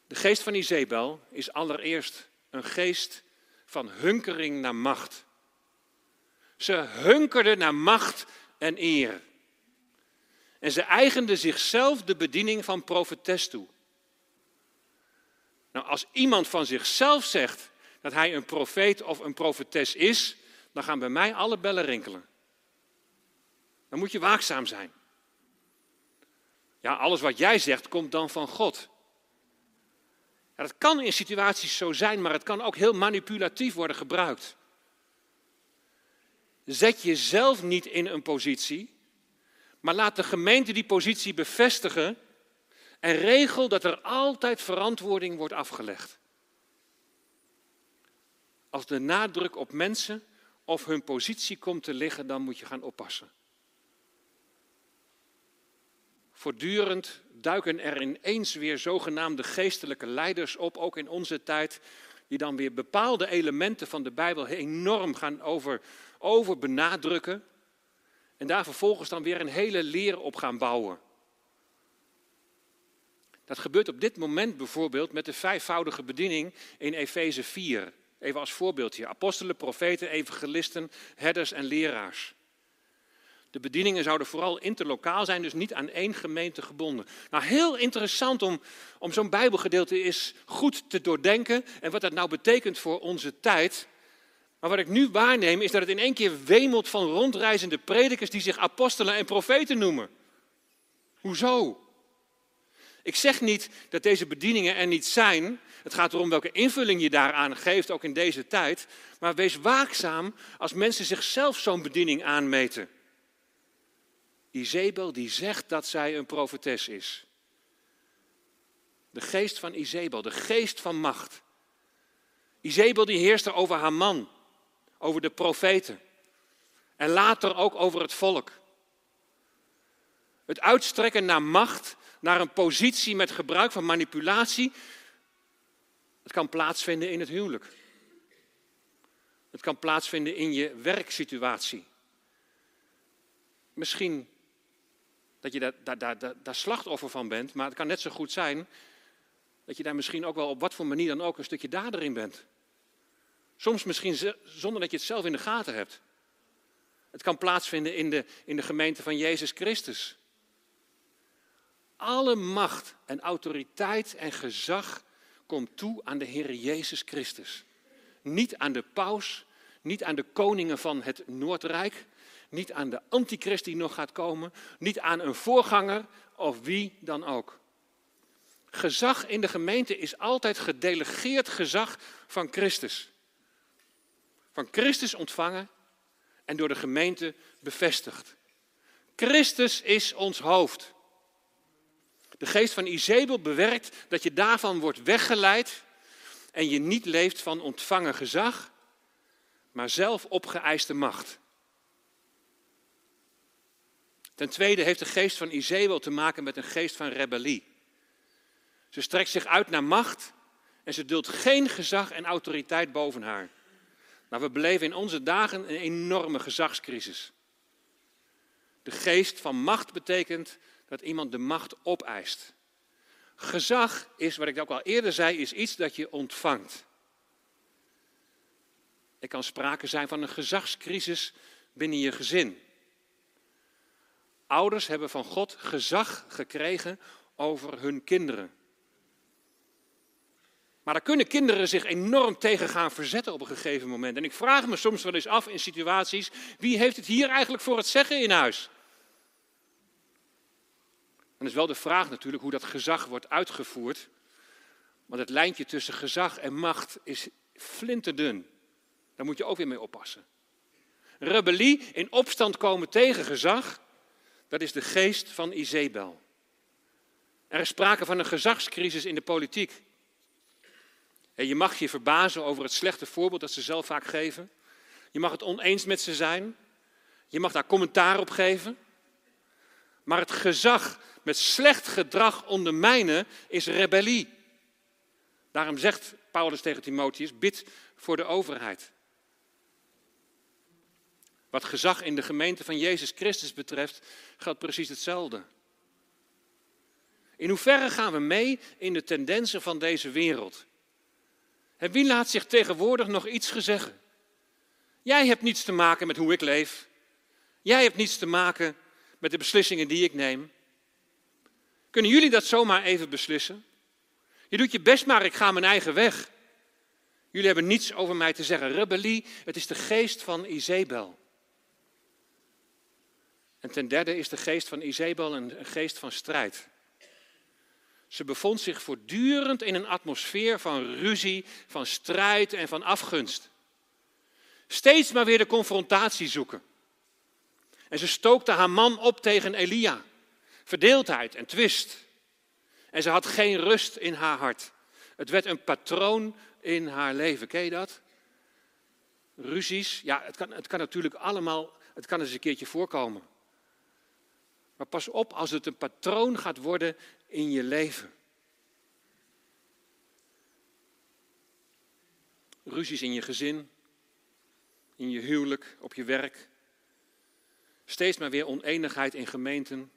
De geest van Izebel is allereerst een geest van hunkering naar macht. Ze hunkerde naar macht en eer. En ze eigende zichzelf de bediening van profetes toe. Nou, als iemand van zichzelf zegt dat hij een profeet of een profetes is, dan gaan bij mij alle bellen rinkelen. Dan moet je waakzaam zijn. Ja, alles wat jij zegt komt dan van God. Dat kan in situaties zo zijn, maar het kan ook heel manipulatief worden gebruikt. Zet jezelf niet in een positie, maar laat de gemeente die positie bevestigen en regel dat er altijd verantwoording wordt afgelegd. Als de nadruk op mensen of hun positie komt te liggen, dan moet je gaan oppassen. Voortdurend duiken er ineens weer zogenaamde geestelijke leiders op, ook in onze tijd, die dan weer bepaalde elementen van de Bijbel enorm gaan over, over benadrukken. En daar vervolgens dan weer een hele leer op gaan bouwen. Dat gebeurt op dit moment bijvoorbeeld met de vijfvoudige bediening in Efeze 4. Even als voorbeeldje. Apostelen, profeten, evangelisten, herders en leraars. De bedieningen zouden vooral interlokaal zijn, dus niet aan één gemeente gebonden. Nou, heel interessant om, om zo'n Bijbelgedeelte eens goed te doordenken en wat dat nou betekent voor onze tijd. Maar wat ik nu waarneem is dat het in één keer wemelt van rondreizende predikers die zich apostelen en profeten noemen. Hoezo? Ik zeg niet dat deze bedieningen er niet zijn. Het gaat erom welke invulling je daaraan geeft, ook in deze tijd. Maar wees waakzaam als mensen zichzelf zo'n bediening aanmeten. Izebel die zegt dat zij een profetes is. De geest van Izebel, de geest van macht. Izebel die heerste over haar man, over de profeten en later ook over het volk. Het uitstrekken naar macht, naar een positie met gebruik van manipulatie, het kan plaatsvinden in het huwelijk. Het kan plaatsvinden in je werksituatie. Misschien dat je daar, daar, daar, daar, slachtoffer van bent, maar het kan net zo goed zijn dat je daar misschien ook wel op wat voor manier dan ook een stukje dader in bent. Soms misschien zonder dat je het zelf in de gaten hebt. Het kan plaatsvinden in de, in de gemeente van Jezus Christus. Alle macht en autoriteit en gezag komt toe aan de Heer Jezus Christus. Niet aan de paus, niet aan de koningen van het Noordrijk, niet aan de antichrist die nog gaat komen, niet aan een voorganger of wie dan ook. Gezag in de gemeente is altijd gedelegeerd gezag van Christus. Van Christus ontvangen en door de gemeente bevestigd. Christus is ons hoofd. De geest van Izebel bewerkt dat je daarvan wordt weggeleid en je niet leeft van ontvangen gezag, maar zelf opgeëiste macht. Ten tweede heeft de geest van Izebel te maken met een geest van rebellie. Ze strekt zich uit naar macht en ze duldt geen gezag en autoriteit boven haar. Maar we beleven in onze dagen een enorme gezagscrisis. De geest van macht betekent dat iemand de macht opeist. Gezag is, wat ik ook al eerder zei, is iets dat je ontvangt. Er kan sprake zijn van een gezagscrisis binnen je gezin. Ouders hebben van God gezag gekregen over hun kinderen. Maar daar kunnen kinderen zich enorm tegen gaan verzetten op een gegeven moment. En ik vraag me soms wel eens af in situaties, wie heeft het hier eigenlijk voor het zeggen in huis? Dan is wel de vraag natuurlijk hoe dat gezag wordt uitgevoerd. Want het lijntje tussen gezag en macht is flinterdun. Daar moet je ook weer mee oppassen. Rebellie, in opstand komen tegen gezag, dat is de geest van Izebel. Er is sprake van een gezagscrisis in de politiek. En je mag je verbazen over het slechte voorbeeld dat ze zelf vaak geven. Je mag het oneens met ze zijn. Je mag daar commentaar op geven. Maar het gezag met slecht gedrag ondermijnen is rebellie. Daarom zegt Paulus tegen Timotheus: bid voor de overheid. Wat gezag in de gemeente van Jezus Christus betreft, geldt precies hetzelfde. In hoeverre gaan we mee in de tendensen van deze wereld? En wie laat zich tegenwoordig nog iets gezeggen? Jij hebt niets te maken met hoe ik leef. Jij hebt niets te maken met de beslissingen die ik neem. Kunnen jullie dat zomaar even beslissen? Je doet je best maar, ik ga mijn eigen weg. Jullie hebben niets over mij te zeggen. Rebellie, het is de geest van Izebel. En ten derde is de geest van een een geest van strijd. Ze bevond zich voortdurend in een atmosfeer van ruzie, van strijd en van afgunst. Steeds maar weer de confrontatie zoeken. En ze stookte haar man op tegen Elia. Verdeeldheid en twist. En ze had geen rust in haar hart. Het werd een patroon in haar leven. Ken je dat? Ruzies. Ja, het kan, het kan natuurlijk allemaal, het kan eens een keertje voorkomen. Maar pas op als het een patroon gaat worden in je leven. Ruzies in je gezin, in je huwelijk, op je werk. Steeds maar weer oneenigheid in gemeenten.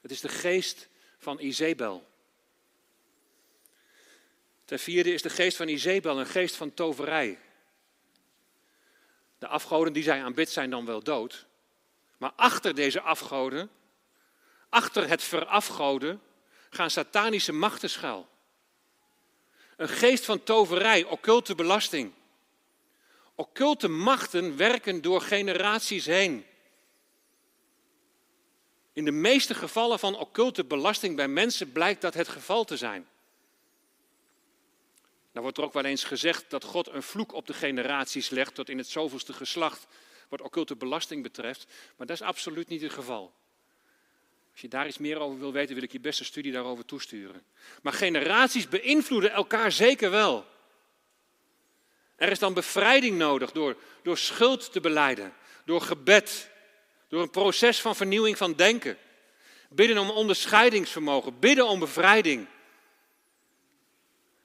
Het is de geest van Izebel. Ten vierde is de geest van Izebel een geest van toverij. De afgoden die zij aanbidt zijn dan wel dood. Maar achter deze afgoden, achter het verafgoden, gaan satanische machten schuil. Een geest van toverij, occulte belasting. Occulte machten werken door generaties heen. In de meeste gevallen van occulte belasting bij mensen blijkt dat het geval te zijn. Dan wordt er ook wel eens gezegd dat God een vloek op de generaties legt tot in het zoveelste geslacht wat occulte belasting betreft. Maar dat is absoluut niet het geval. Als je daar iets meer over wil weten, wil ik je beste studie daarover toesturen. Maar generaties beïnvloeden elkaar zeker wel. Er is dan bevrijding nodig door, door schuld te beleiden, door gebed, door een proces van vernieuwing van denken. Bidden om onderscheidingsvermogen, bidden om bevrijding.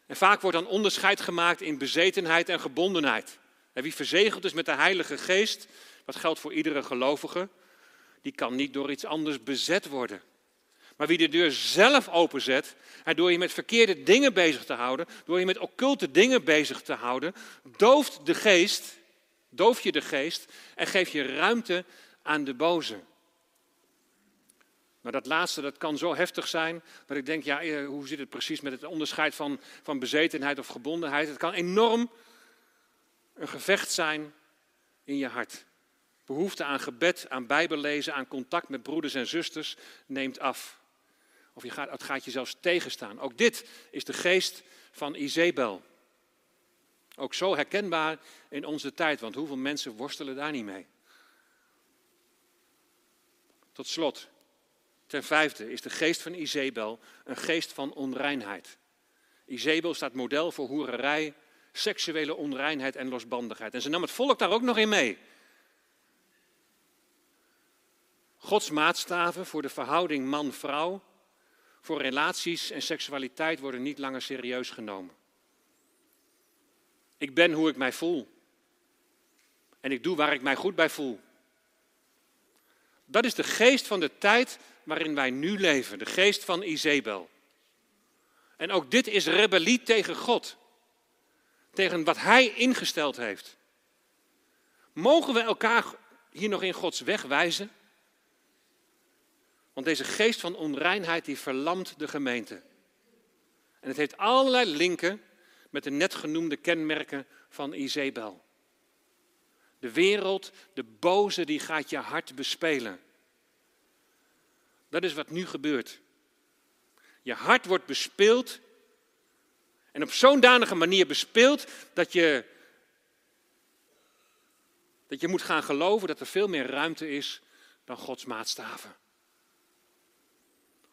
En vaak wordt dan onderscheid gemaakt in bezetenheid en gebondenheid. Wie verzegeld is met de Heilige Geest, wat geldt voor iedere gelovige, die kan niet door iets anders bezet worden. Maar wie de deur zelf openzet, en door je met verkeerde dingen bezig te houden, door je met occulte dingen bezig te houden, dooft de geest, doof je de geest en geef je ruimte aan de boze. Maar dat laatste, dat kan zo heftig zijn, dat ik denk, ja, eh, hoe zit het precies met het onderscheid van, van bezetenheid of gebondenheid? Het kan enorm een gevecht zijn in je hart. Behoefte aan gebed, aan bijbellezen, aan contact met broeders en zusters neemt af. Of je gaat, het gaat je zelfs tegenstaan. Ook dit is de geest van Izebel. Ook zo herkenbaar in onze tijd, want hoeveel mensen worstelen daar niet mee? Tot slot, ten vijfde is de geest van Izebel een geest van onreinheid. Izebel staat model voor hoererij, seksuele onreinheid en losbandigheid. En ze nam het volk daar ook nog in mee. Gods maatstaven voor de verhouding man-vrouw, voor relaties en seksualiteit worden niet langer serieus genomen. Ik ben hoe ik mij voel. En ik doe waar ik mij goed bij voel. Dat is de geest van de tijd waarin wij nu leven, de geest van Izebel. En ook dit is rebellie tegen God, tegen wat Hij ingesteld heeft. Mogen we elkaar hier nog in Gods weg wijzen? Want deze geest van onreinheid die verlamt de gemeente. En het heeft allerlei linken met de net genoemde kenmerken van Izebel. De wereld, de boze, die gaat je hart bespelen. Dat is wat nu gebeurt. Je hart wordt bespeeld. En op zo'n danige manier bespeeld dat je, dat je moet gaan geloven dat er veel meer ruimte is dan Gods maatstaven.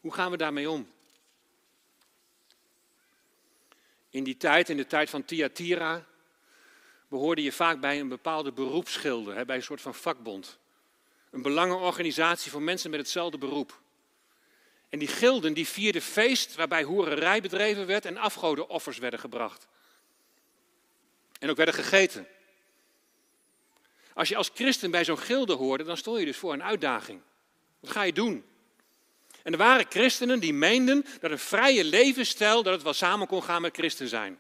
Hoe gaan we daarmee om? In die tijd, in de tijd van Thyatira, behoorde je vaak bij een bepaalde beroepsschilder, bij een soort van vakbond. Een belangenorganisatie voor mensen met hetzelfde beroep. En die gilden die vierden feest waarbij hoererij bedreven werd en afgodenoffers werden gebracht. En ook werden gegeten. Als je als christen bij zo'n gilde hoorde, dan stond je dus voor een uitdaging. Wat ga je doen? En er waren christenen die meenden dat een vrije levensstijl, dat het wel samen kon gaan met christen zijn.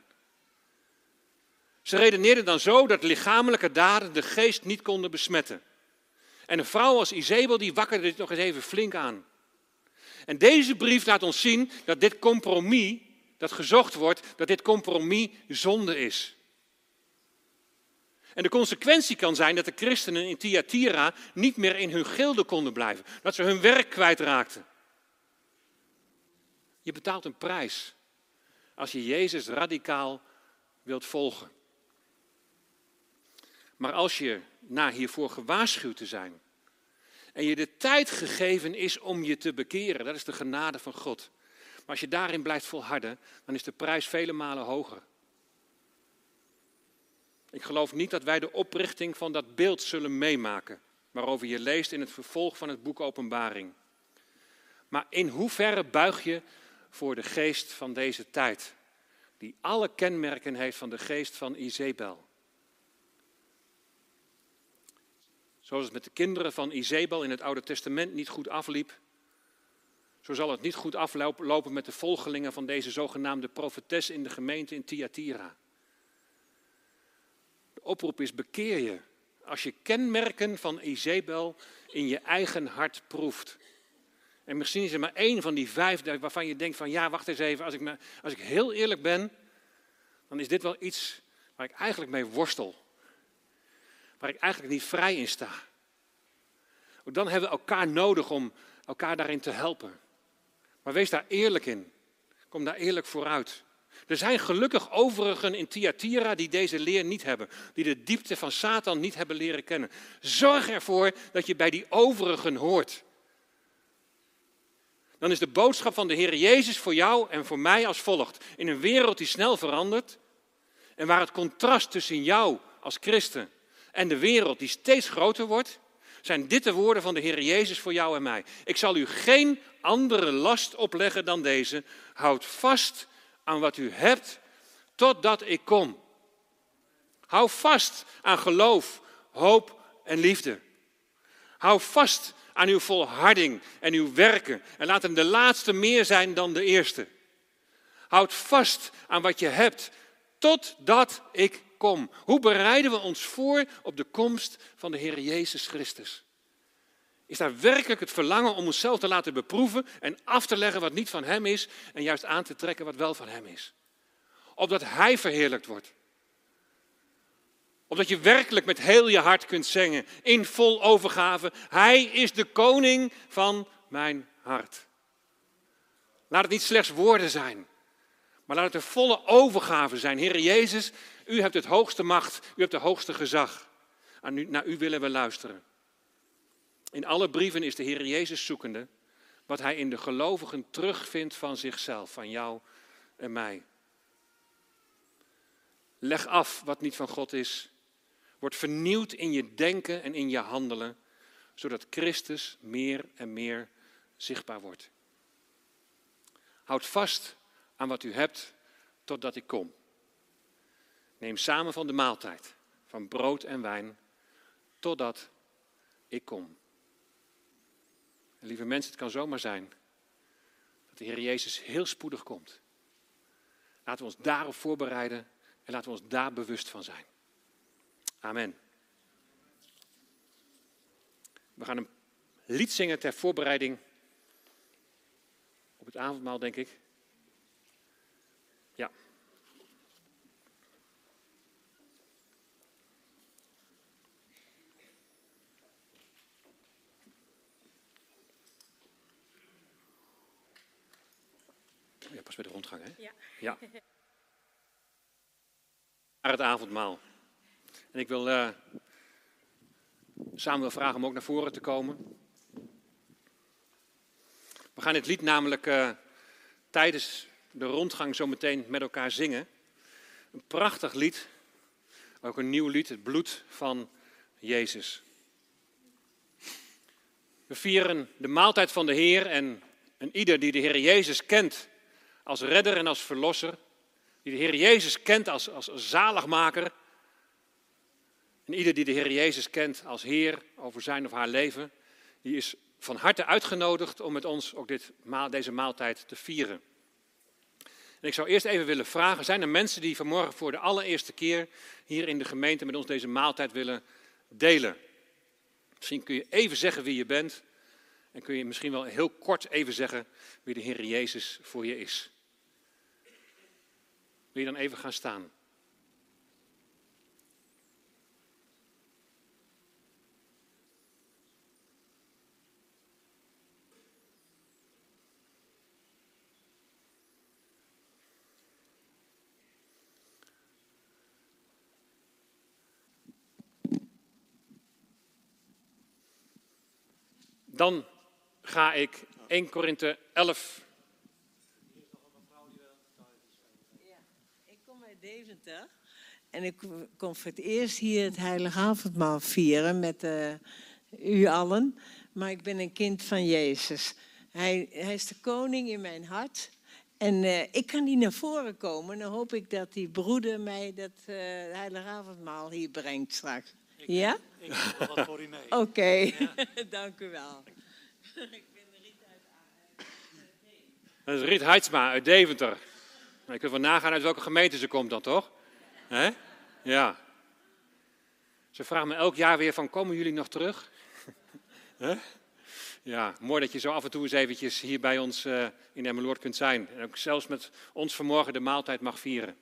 Ze redeneerden dan zo dat lichamelijke daden de geest niet konden besmetten. En een vrouw als Izebel die wakkerde dit nog eens even flink aan. En deze brief laat ons zien dat dit compromis, dat gezocht wordt, dat dit compromis zonde is. En de consequentie kan zijn dat de christenen in Thyatira niet meer in hun gilde konden blijven. Dat ze hun werk kwijtraakten. Je betaalt een prijs als je Jezus radicaal wilt volgen. Maar als je na hiervoor gewaarschuwd te zijn en je de tijd gegeven is om je te bekeren, dat is de genade van God. Maar als je daarin blijft volharden, dan is de prijs vele malen hoger. Ik geloof niet dat wij de oprichting van dat beeld zullen meemaken, waarover je leest in het vervolg van het boek Openbaring. Maar in hoeverre buig je voor de geest van deze tijd, die alle kenmerken heeft van de geest van Izebel? Zoals het met de kinderen van Izebel in het Oude Testament niet goed afliep, zo zal het niet goed aflopen met de volgelingen van deze zogenaamde profetes in de gemeente in Thyatira. De oproep is bekeer je als je kenmerken van Izebel in je eigen hart proeft. En misschien is er maar één van die vijf waarvan je denkt van ja, wacht eens even, als ik, me, als ik heel eerlijk ben, dan is dit wel iets waar ik eigenlijk mee worstel. Waar ik eigenlijk niet vrij in sta. Dan hebben we elkaar nodig om elkaar daarin te helpen. Maar wees daar eerlijk in. Kom daar eerlijk vooruit. Er zijn gelukkig overigen in Thyatira die deze leer niet hebben, die de diepte van Satan niet hebben leren kennen. Zorg ervoor dat je bij die overigen hoort. Dan is de boodschap van de Heer Jezus voor jou en voor mij als volgt. In een wereld die snel verandert en waar het contrast tussen jou als christen en de wereld die steeds groter wordt, zijn dit de woorden van de Heer Jezus voor jou en mij. Ik zal u geen andere last opleggen dan deze. Houd vast aan wat u hebt totdat ik kom. Hou vast aan geloof, hoop en liefde. Hou vast aan uw volharding en uw werken en laat hem de laatste meer zijn dan de eerste. Houd vast aan wat je hebt totdat ik kom. Hoe bereiden we ons voor op de komst van de Heer Jezus Christus? Is daar werkelijk het verlangen om onszelf te laten beproeven en af te leggen wat niet van Hem is en juist aan te trekken wat wel van Hem is? Opdat Hij verheerlijkt wordt. Opdat je werkelijk met heel je hart kunt zingen, in vol overgave. Hij is de koning van mijn hart. Laat het niet slechts woorden zijn, maar laat het een volle overgave zijn. Heer Jezus, u hebt het hoogste macht, u hebt het hoogste gezag. Aan u, naar u willen we luisteren. In alle brieven is de Heer Jezus zoekende wat hij in de gelovigen terugvindt van zichzelf, van jou en mij. Leg af wat niet van God is. Word vernieuwd in je denken en in je handelen, zodat Christus meer en meer zichtbaar wordt. Houd vast aan wat u hebt totdat ik kom. Neem samen van de maaltijd, van brood en wijn, totdat ik kom. Lieve mensen, het kan zomaar zijn dat de Heer Jezus heel spoedig komt. Laten we ons daarop voorbereiden en laten we ons daar bewust van zijn. Amen. We gaan een lied zingen ter voorbereiding op het avondmaal, denk ik. Ja. Ja, pas bij de rondgang, hè?
Ja.
ja. [laughs] Naar het avondmaal. En ik wil uh, Samuel vragen om ook naar voren te komen. We gaan dit lied namelijk uh, tijdens de rondgang zo meteen met elkaar zingen. Een prachtig lied, ook een nieuw lied, het bloed van Jezus. We vieren de maaltijd van de Heer en een ieder die de Heer Jezus kent als redder en als verlosser, die de Heer Jezus kent als, als zaligmaker, en ieder die de Heer Jezus kent als Heer over zijn of haar leven, die is van harte uitgenodigd om met ons ook dit, deze maaltijd te vieren. En ik zou eerst even willen vragen, zijn er mensen die vanmorgen voor de allereerste keer hier in de gemeente met ons deze maaltijd willen delen? Misschien kun je even zeggen wie je bent en kun je misschien wel heel kort even zeggen wie de Heer Jezus voor je is. Wil je dan even gaan staan? Dan ga ik 1 Korinthe 11.
Ik kom uit Deventer en ik kom voor het eerst hier het Heilige Avondmaal vieren met uh, u allen. Maar ik ben een kind van Jezus. Hij, hij is de koning in mijn hart. En uh, ik kan niet naar voren komen. Dan hoop ik dat die broeder mij dat uh, Heilige Avondmaal hier brengt straks.
Ik,
ja?
Ik wat voor u mee. [laughs]
Oké, okay. ja. [laughs] dank u wel. ik ben Riet uit
Dat is Riet Heidsma uit Deventer. Je kunt wel nagaan uit welke gemeente ze komt dan, toch? Ja. Ze vragen me elk jaar weer van, komen jullie nog terug? [laughs] ja, mooi dat je zo af en toe eens eventjes hier bij ons uh, in Emmeloord kunt zijn. En ook zelfs met ons vanmorgen de maaltijd mag vieren.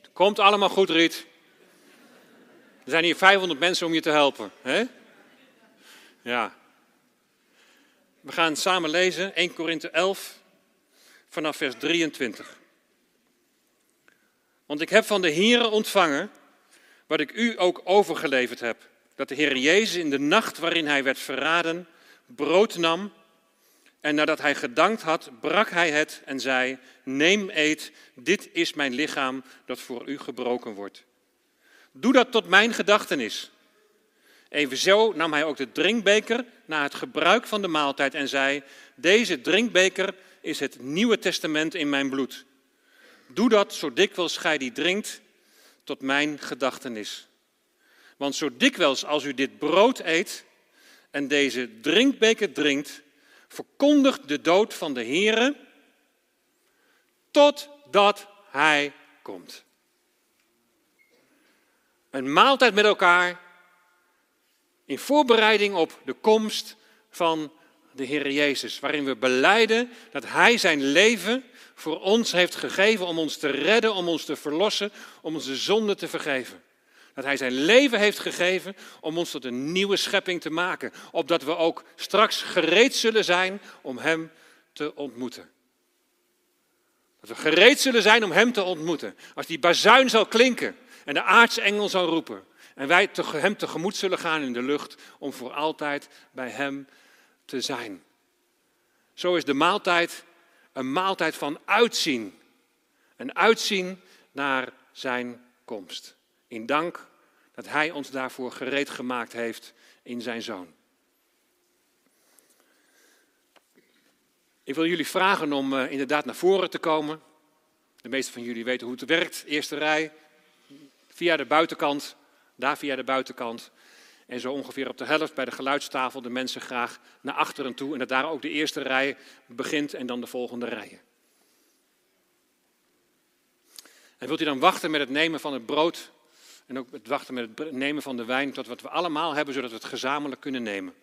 Het komt allemaal goed, Riet. Er zijn hier 500 mensen om je te helpen. Ja. We gaan samen lezen 1 Korinthe 11 vanaf vers 23. Want ik heb van de Here ontvangen wat ik u ook overgeleverd heb. Dat de Heer Jezus in de nacht waarin hij werd verraden, brood nam. En nadat hij gedankt had, brak hij het en zei: Neem, eet, dit is mijn lichaam dat voor u gebroken wordt. Doe dat tot mijn gedachtenis. Evenzo nam hij ook de drinkbeker na het gebruik van de maaltijd en zei: Deze drinkbeker is het Nieuwe Testament in mijn bloed. Doe dat zo dikwijls gij die drinkt, tot mijn gedachtenis. Want zo dikwijls als u dit brood eet en deze drinkbeker drinkt, verkondigt de dood van de Heere totdat hij komt. Een maaltijd met elkaar in voorbereiding op de komst van de Heer Jezus, waarin we beleiden dat Hij zijn leven voor ons heeft gegeven om ons te redden, om ons te verlossen, om onze zonde te vergeven. Dat Hij zijn leven heeft gegeven om ons tot een nieuwe schepping te maken, opdat we ook straks gereed zullen zijn om Hem te ontmoeten. Dat we gereed zullen zijn om Hem te ontmoeten. Als die bazuin zal klinken en de aartsengel zal roepen. En wij Hem tegemoet zullen gaan in de lucht om voor altijd bij Hem te zijn. Zo is de maaltijd een maaltijd van uitzien. Een uitzien naar Zijn komst. In dank dat Hij ons daarvoor gereed gemaakt heeft in Zijn Zoon. Ik wil jullie vragen om eh, inderdaad naar voren te komen. De meeste van jullie weten hoe het werkt. Eerste rij, via de buitenkant, daar via de buitenkant. En zo ongeveer op de helft bij de geluidstafel de mensen graag naar achteren toe. En dat daar ook de eerste rij begint en dan de volgende rijen. En wilt u dan wachten met het nemen van het brood en ook het wachten met het nemen van de wijn tot wat we allemaal hebben, zodat we het gezamenlijk kunnen nemen.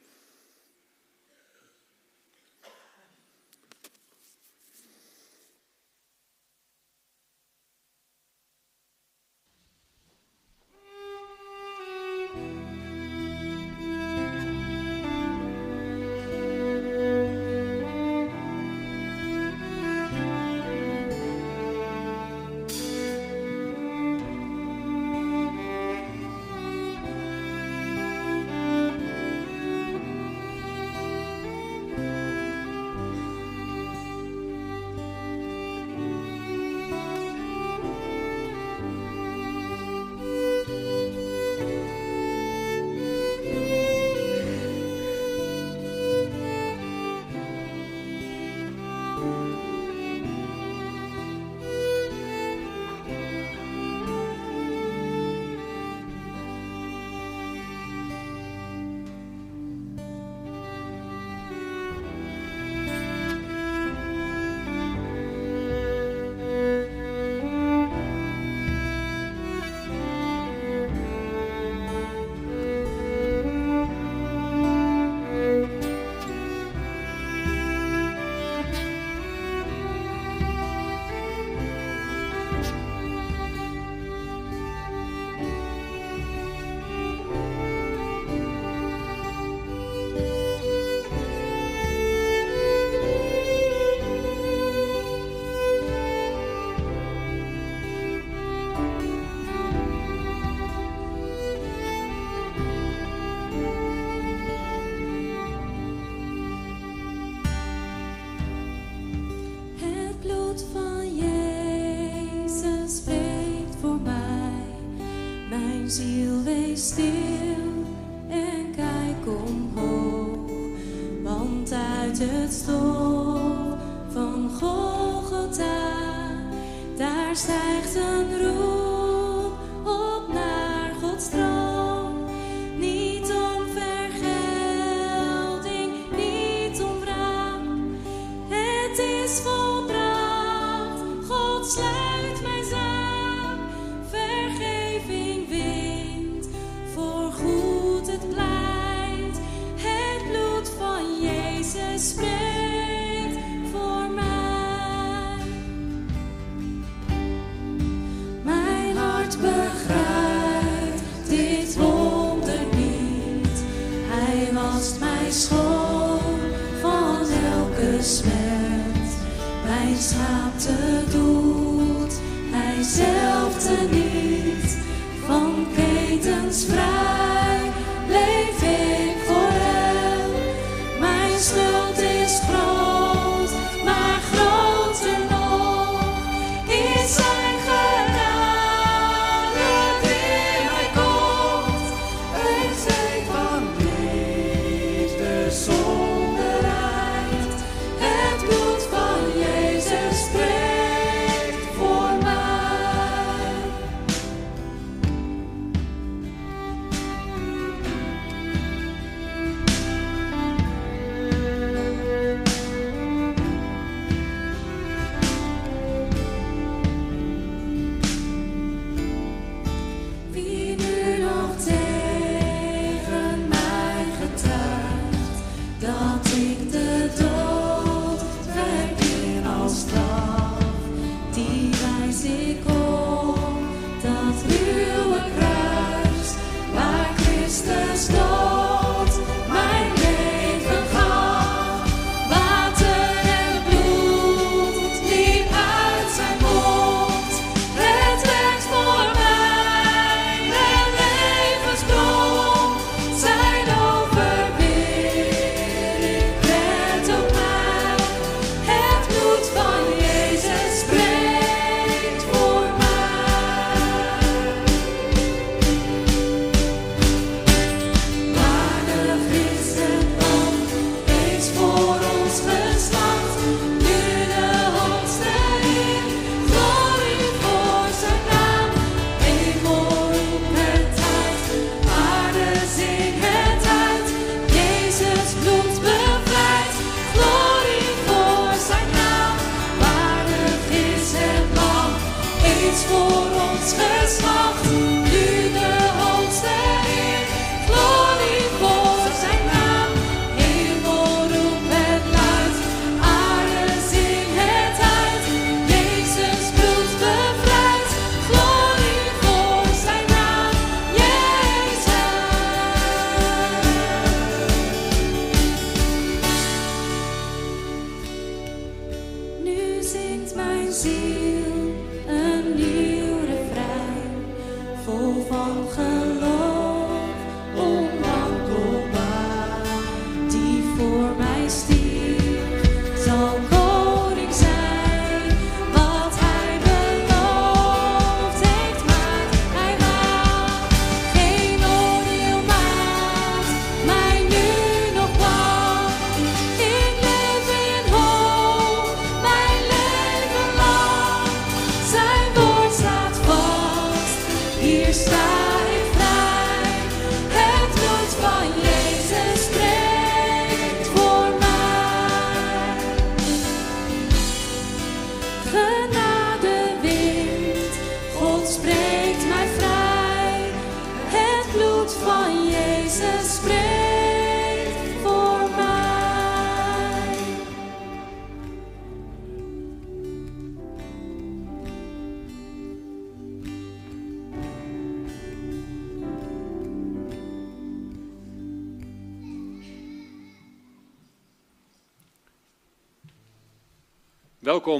Stil en kijk omhoog. Want uit het stof van Golgotha, daar stijgt een roep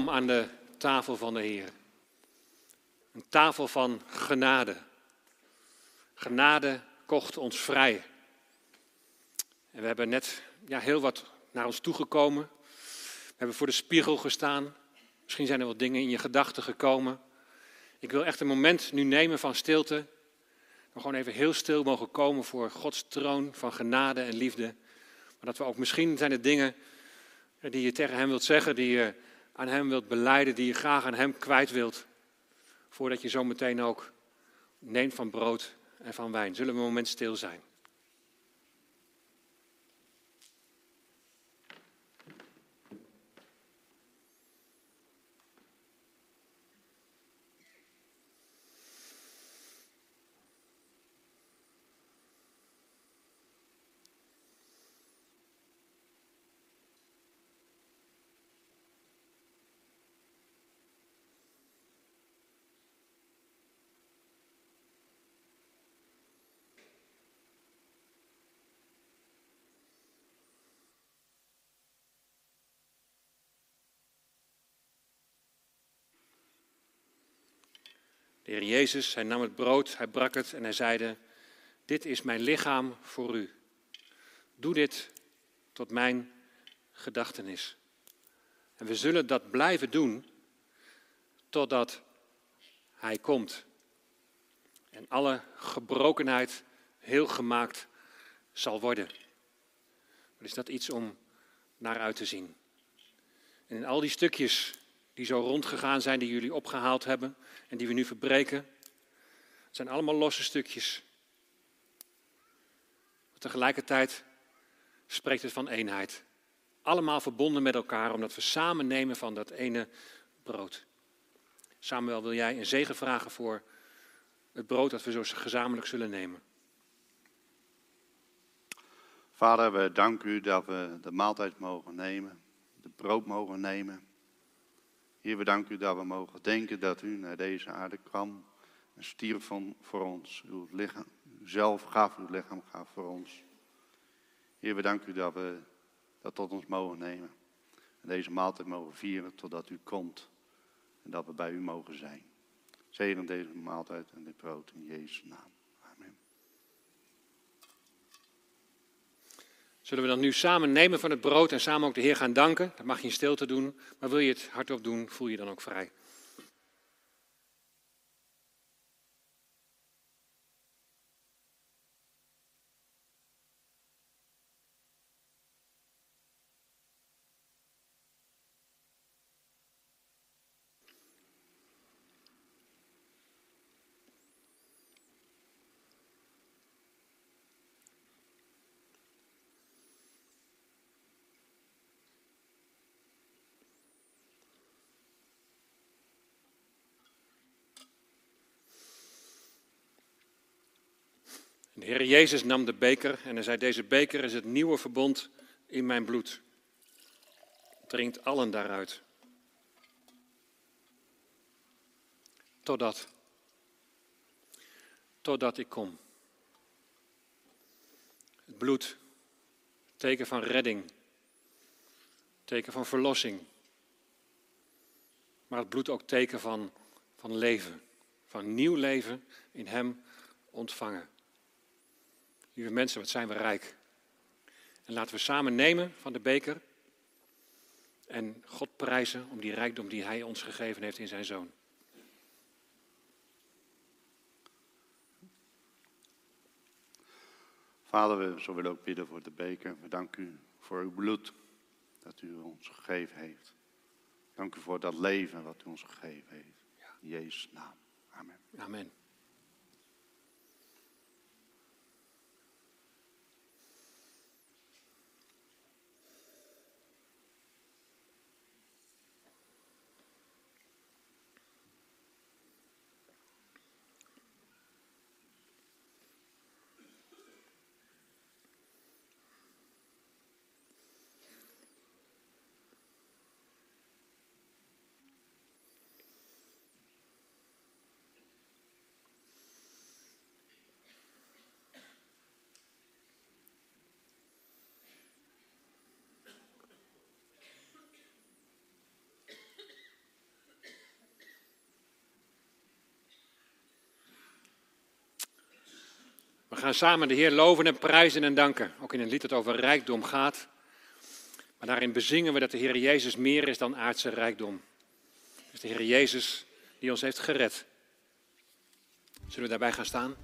Aan de tafel van de Heer. Een tafel van genade. Genade kocht ons vrij. En we hebben net ja, heel wat naar ons toegekomen. We hebben voor de spiegel gestaan. Misschien zijn er wat dingen in je gedachten gekomen. Ik wil echt een moment nu nemen van stilte. We gewoon even heel stil mogen komen voor Gods troon van genade en liefde. Maar dat we ook misschien zijn er dingen die je tegen Hem wilt zeggen, die je aan Hem wilt beleiden, die je graag aan Hem kwijt wilt. Voordat je zo meteen ook neemt van brood en van wijn. Zullen we een moment stil zijn? De Jezus, hij nam het brood, hij brak het en hij zeide, dit is mijn lichaam voor u. Doe dit tot mijn gedachtenis. En we zullen dat blijven doen totdat hij komt. En alle gebrokenheid heel gemaakt zal worden. Wat is dat iets om naar uit te zien? En in al die stukjes die zo rondgegaan zijn, die jullie opgehaald hebben en die we nu verbreken, het zijn allemaal losse stukjes. Tegelijkertijd spreekt het van eenheid. Allemaal verbonden met elkaar, omdat we samen nemen van dat ene brood. Samuel, wil jij een zegen vragen voor het brood dat we zo gezamenlijk zullen nemen?
Vader, we danken u dat we de maaltijd mogen nemen, het brood mogen nemen. Heer, we u dat we mogen denken dat u naar deze aarde kwam en stierf van, voor ons. Uw lichaam, zelf gaf, uw lichaam gaf voor ons. Heer, we u dat we dat tot ons mogen nemen. En deze maaltijd mogen vieren totdat u komt en dat we bij u mogen zijn. Zegen deze maaltijd en dit brood in Jezus' naam. Amen.
Zullen we dan nu samen nemen van het brood en samen ook de Heer gaan danken? Dat mag je in stilte doen, maar wil je het hardop doen, voel je dan ook vrij.
Heer Jezus nam de beker en hij zei, deze beker is het nieuwe verbond in mijn bloed. Drinkt allen daaruit. Totdat. Totdat ik kom. Het bloed, teken van redding, teken van verlossing. Maar het bloed ook teken van, van leven, van nieuw leven in Hem ontvangen. Lieve mensen, wat zijn we rijk. En laten we samen nemen van de beker en God prijzen om die rijkdom die Hij ons gegeven heeft in Zijn Zoon.
Vader, we zo willen ook bidden voor de beker. We danken u voor uw bloed dat u ons gegeven heeft. Dank u voor dat leven wat u ons gegeven heeft. In Jezus' naam. Amen.
Amen. We gaan samen de Heer loven en prijzen en danken. Ook in een lied dat over rijkdom gaat. Maar daarin bezingen we dat de Heer Jezus meer is dan aardse rijkdom. Het is de Heer Jezus die ons heeft gered. Zullen we daarbij gaan staan?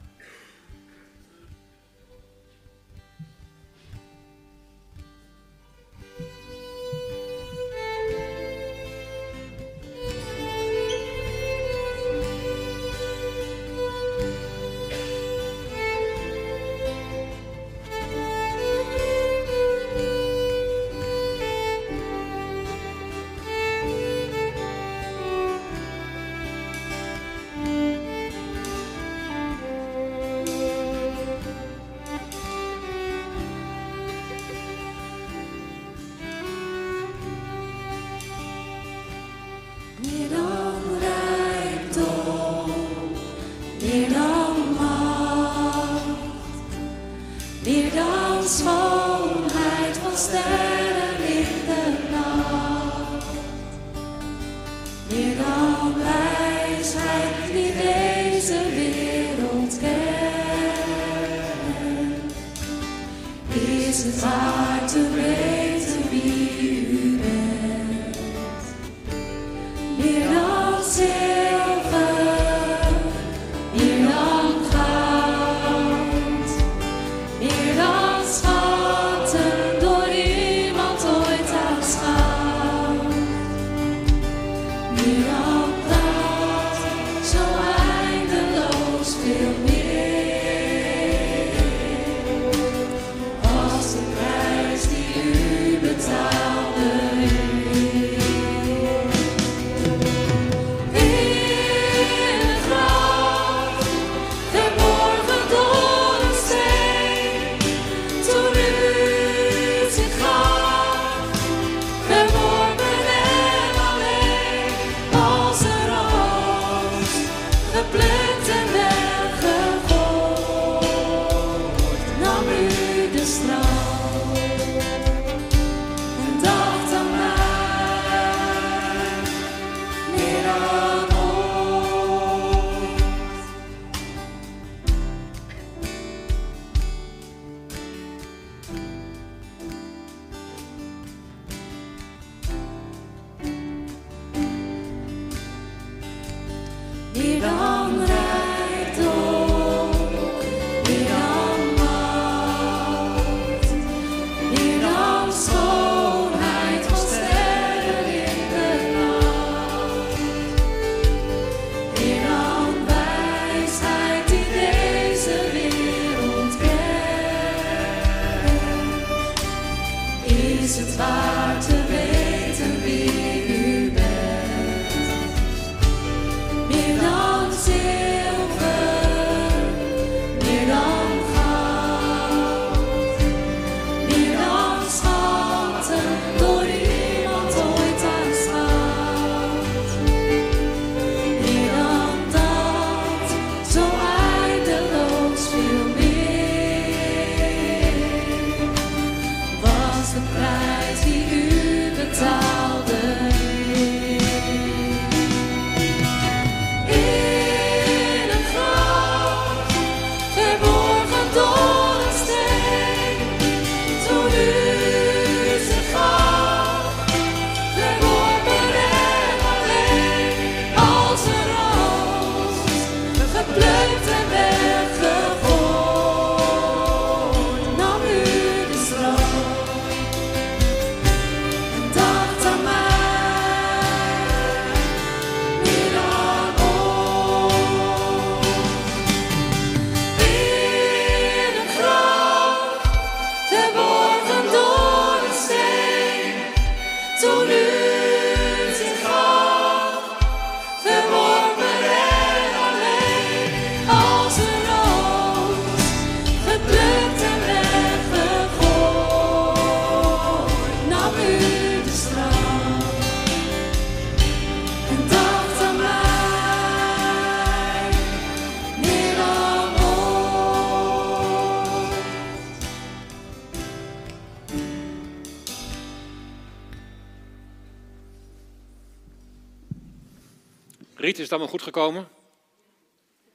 Riet, is het allemaal goed gekomen?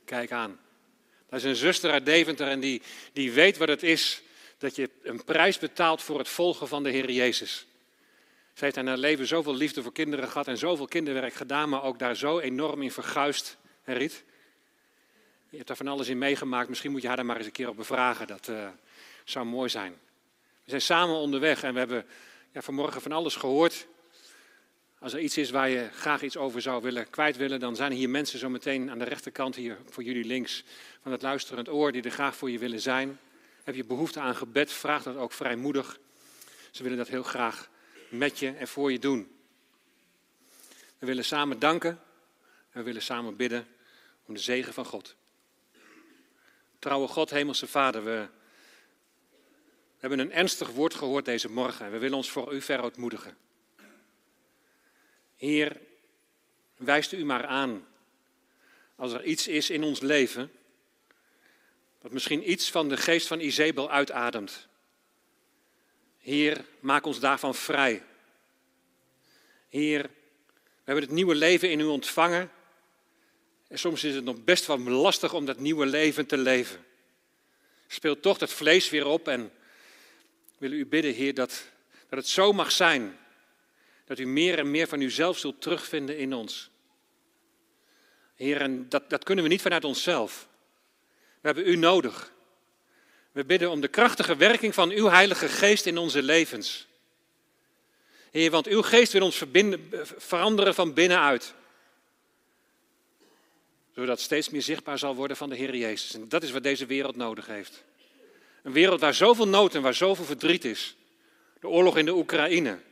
Kijk aan. Dat is een zuster uit Deventer en die, die weet wat het is dat je een prijs betaalt voor het volgen van de Heer Jezus. Ze heeft in haar leven zoveel liefde voor kinderen gehad en zoveel kinderwerk gedaan, maar ook daar zo enorm in verguisd. Hè Riet? Je hebt daar van alles in meegemaakt. Misschien moet je haar daar maar eens een keer op bevragen. Dat eh, zou mooi zijn. We zijn samen onderweg en we hebben ja, vanmorgen van alles gehoord. Als er iets is waar je graag iets over zou willen kwijt willen, dan zijn hier mensen zo meteen aan de rechterkant hier voor jullie links van het luisterend oor die er graag voor je willen zijn. Heb je behoefte aan gebed, vraag dat ook vrijmoedig. Ze willen dat heel graag met je en voor je doen. We willen samen danken en we willen samen bidden om de zegen van God. Trouwe God, Hemelse Vader, we, hebben een ernstig woord gehoord deze morgen en we willen ons voor u verootmoedigen. Heer, wijst u maar aan als er iets is in ons leven dat misschien iets van de geest van Izebel uitademt. Heer, maak ons daarvan vrij. Heer, we hebben het nieuwe leven in u ontvangen. En soms is het nog best wel lastig om dat nieuwe leven te leven. Speelt toch dat vlees weer op en willen u bidden, Heer, dat, dat het zo mag zijn. Dat u meer en meer van uzelf zult terugvinden in ons. Heer, dat, dat kunnen we niet vanuit onszelf. We hebben u nodig. We bidden om de krachtige werking van uw Heilige Geest in onze levens. Heer, want uw geest wil ons veranderen van binnenuit. Zodat steeds meer zichtbaar zal worden van de Heer Jezus. En dat is wat deze wereld nodig heeft. Een wereld waar zoveel nood en waar zoveel verdriet is. De oorlog in de Oekraïne.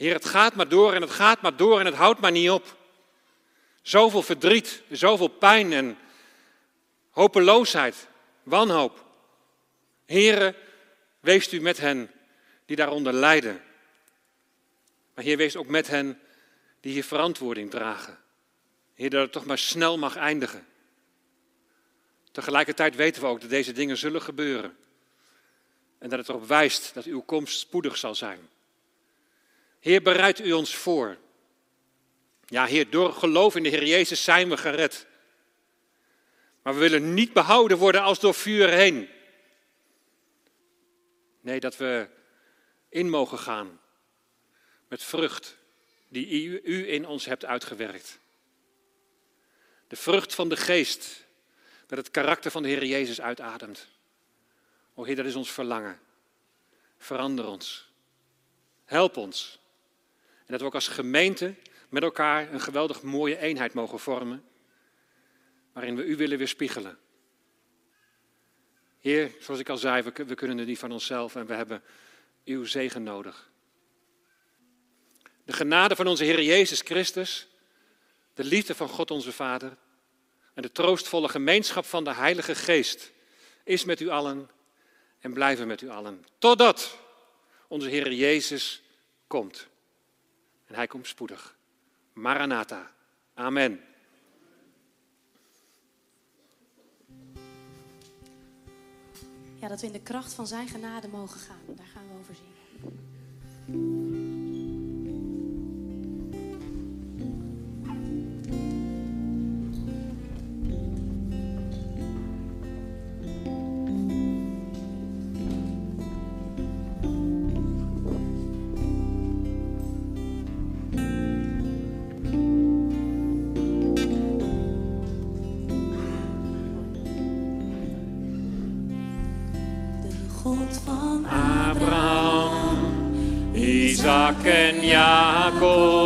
Heer, het gaat maar door en het gaat maar door en het houdt maar niet op. Zoveel verdriet, zoveel pijn en hopeloosheid, wanhoop. Here, wees u met hen die daaronder lijden. Maar Heer, wees ook met hen die hier verantwoording dragen. Heer, dat het toch maar snel mag eindigen. Tegelijkertijd weten we ook dat deze dingen zullen gebeuren. En dat het erop wijst dat uw komst spoedig zal zijn. Heer, bereid u ons voor. Ja, Heer, door geloof in de Heer Jezus zijn we gered. Maar we willen niet behouden worden als door vuur heen. Nee, dat we in mogen gaan met vrucht die u, u in ons hebt uitgewerkt. De vrucht van de geest, dat het karakter van de Heer Jezus uitademt. O Heer, dat is ons verlangen. Verander ons. Help ons. En dat we ook als gemeente met elkaar een geweldig mooie eenheid mogen vormen waarin we u willen weerspiegelen. Heer, zoals ik al zei, we, kunnen het niet van onszelf en we hebben uw zegen nodig. De genade van onze Heer Jezus Christus, de liefde van God onze Vader en de troostvolle gemeenschap van de Heilige Geest is met u allen en blijven met u allen. Totdat onze Heer Jezus komt. En hij komt spoedig. Maranatha. Amen.
Ja, dat we in de kracht van zijn genade mogen gaan. Daar gaan we over zingen.
Jakob.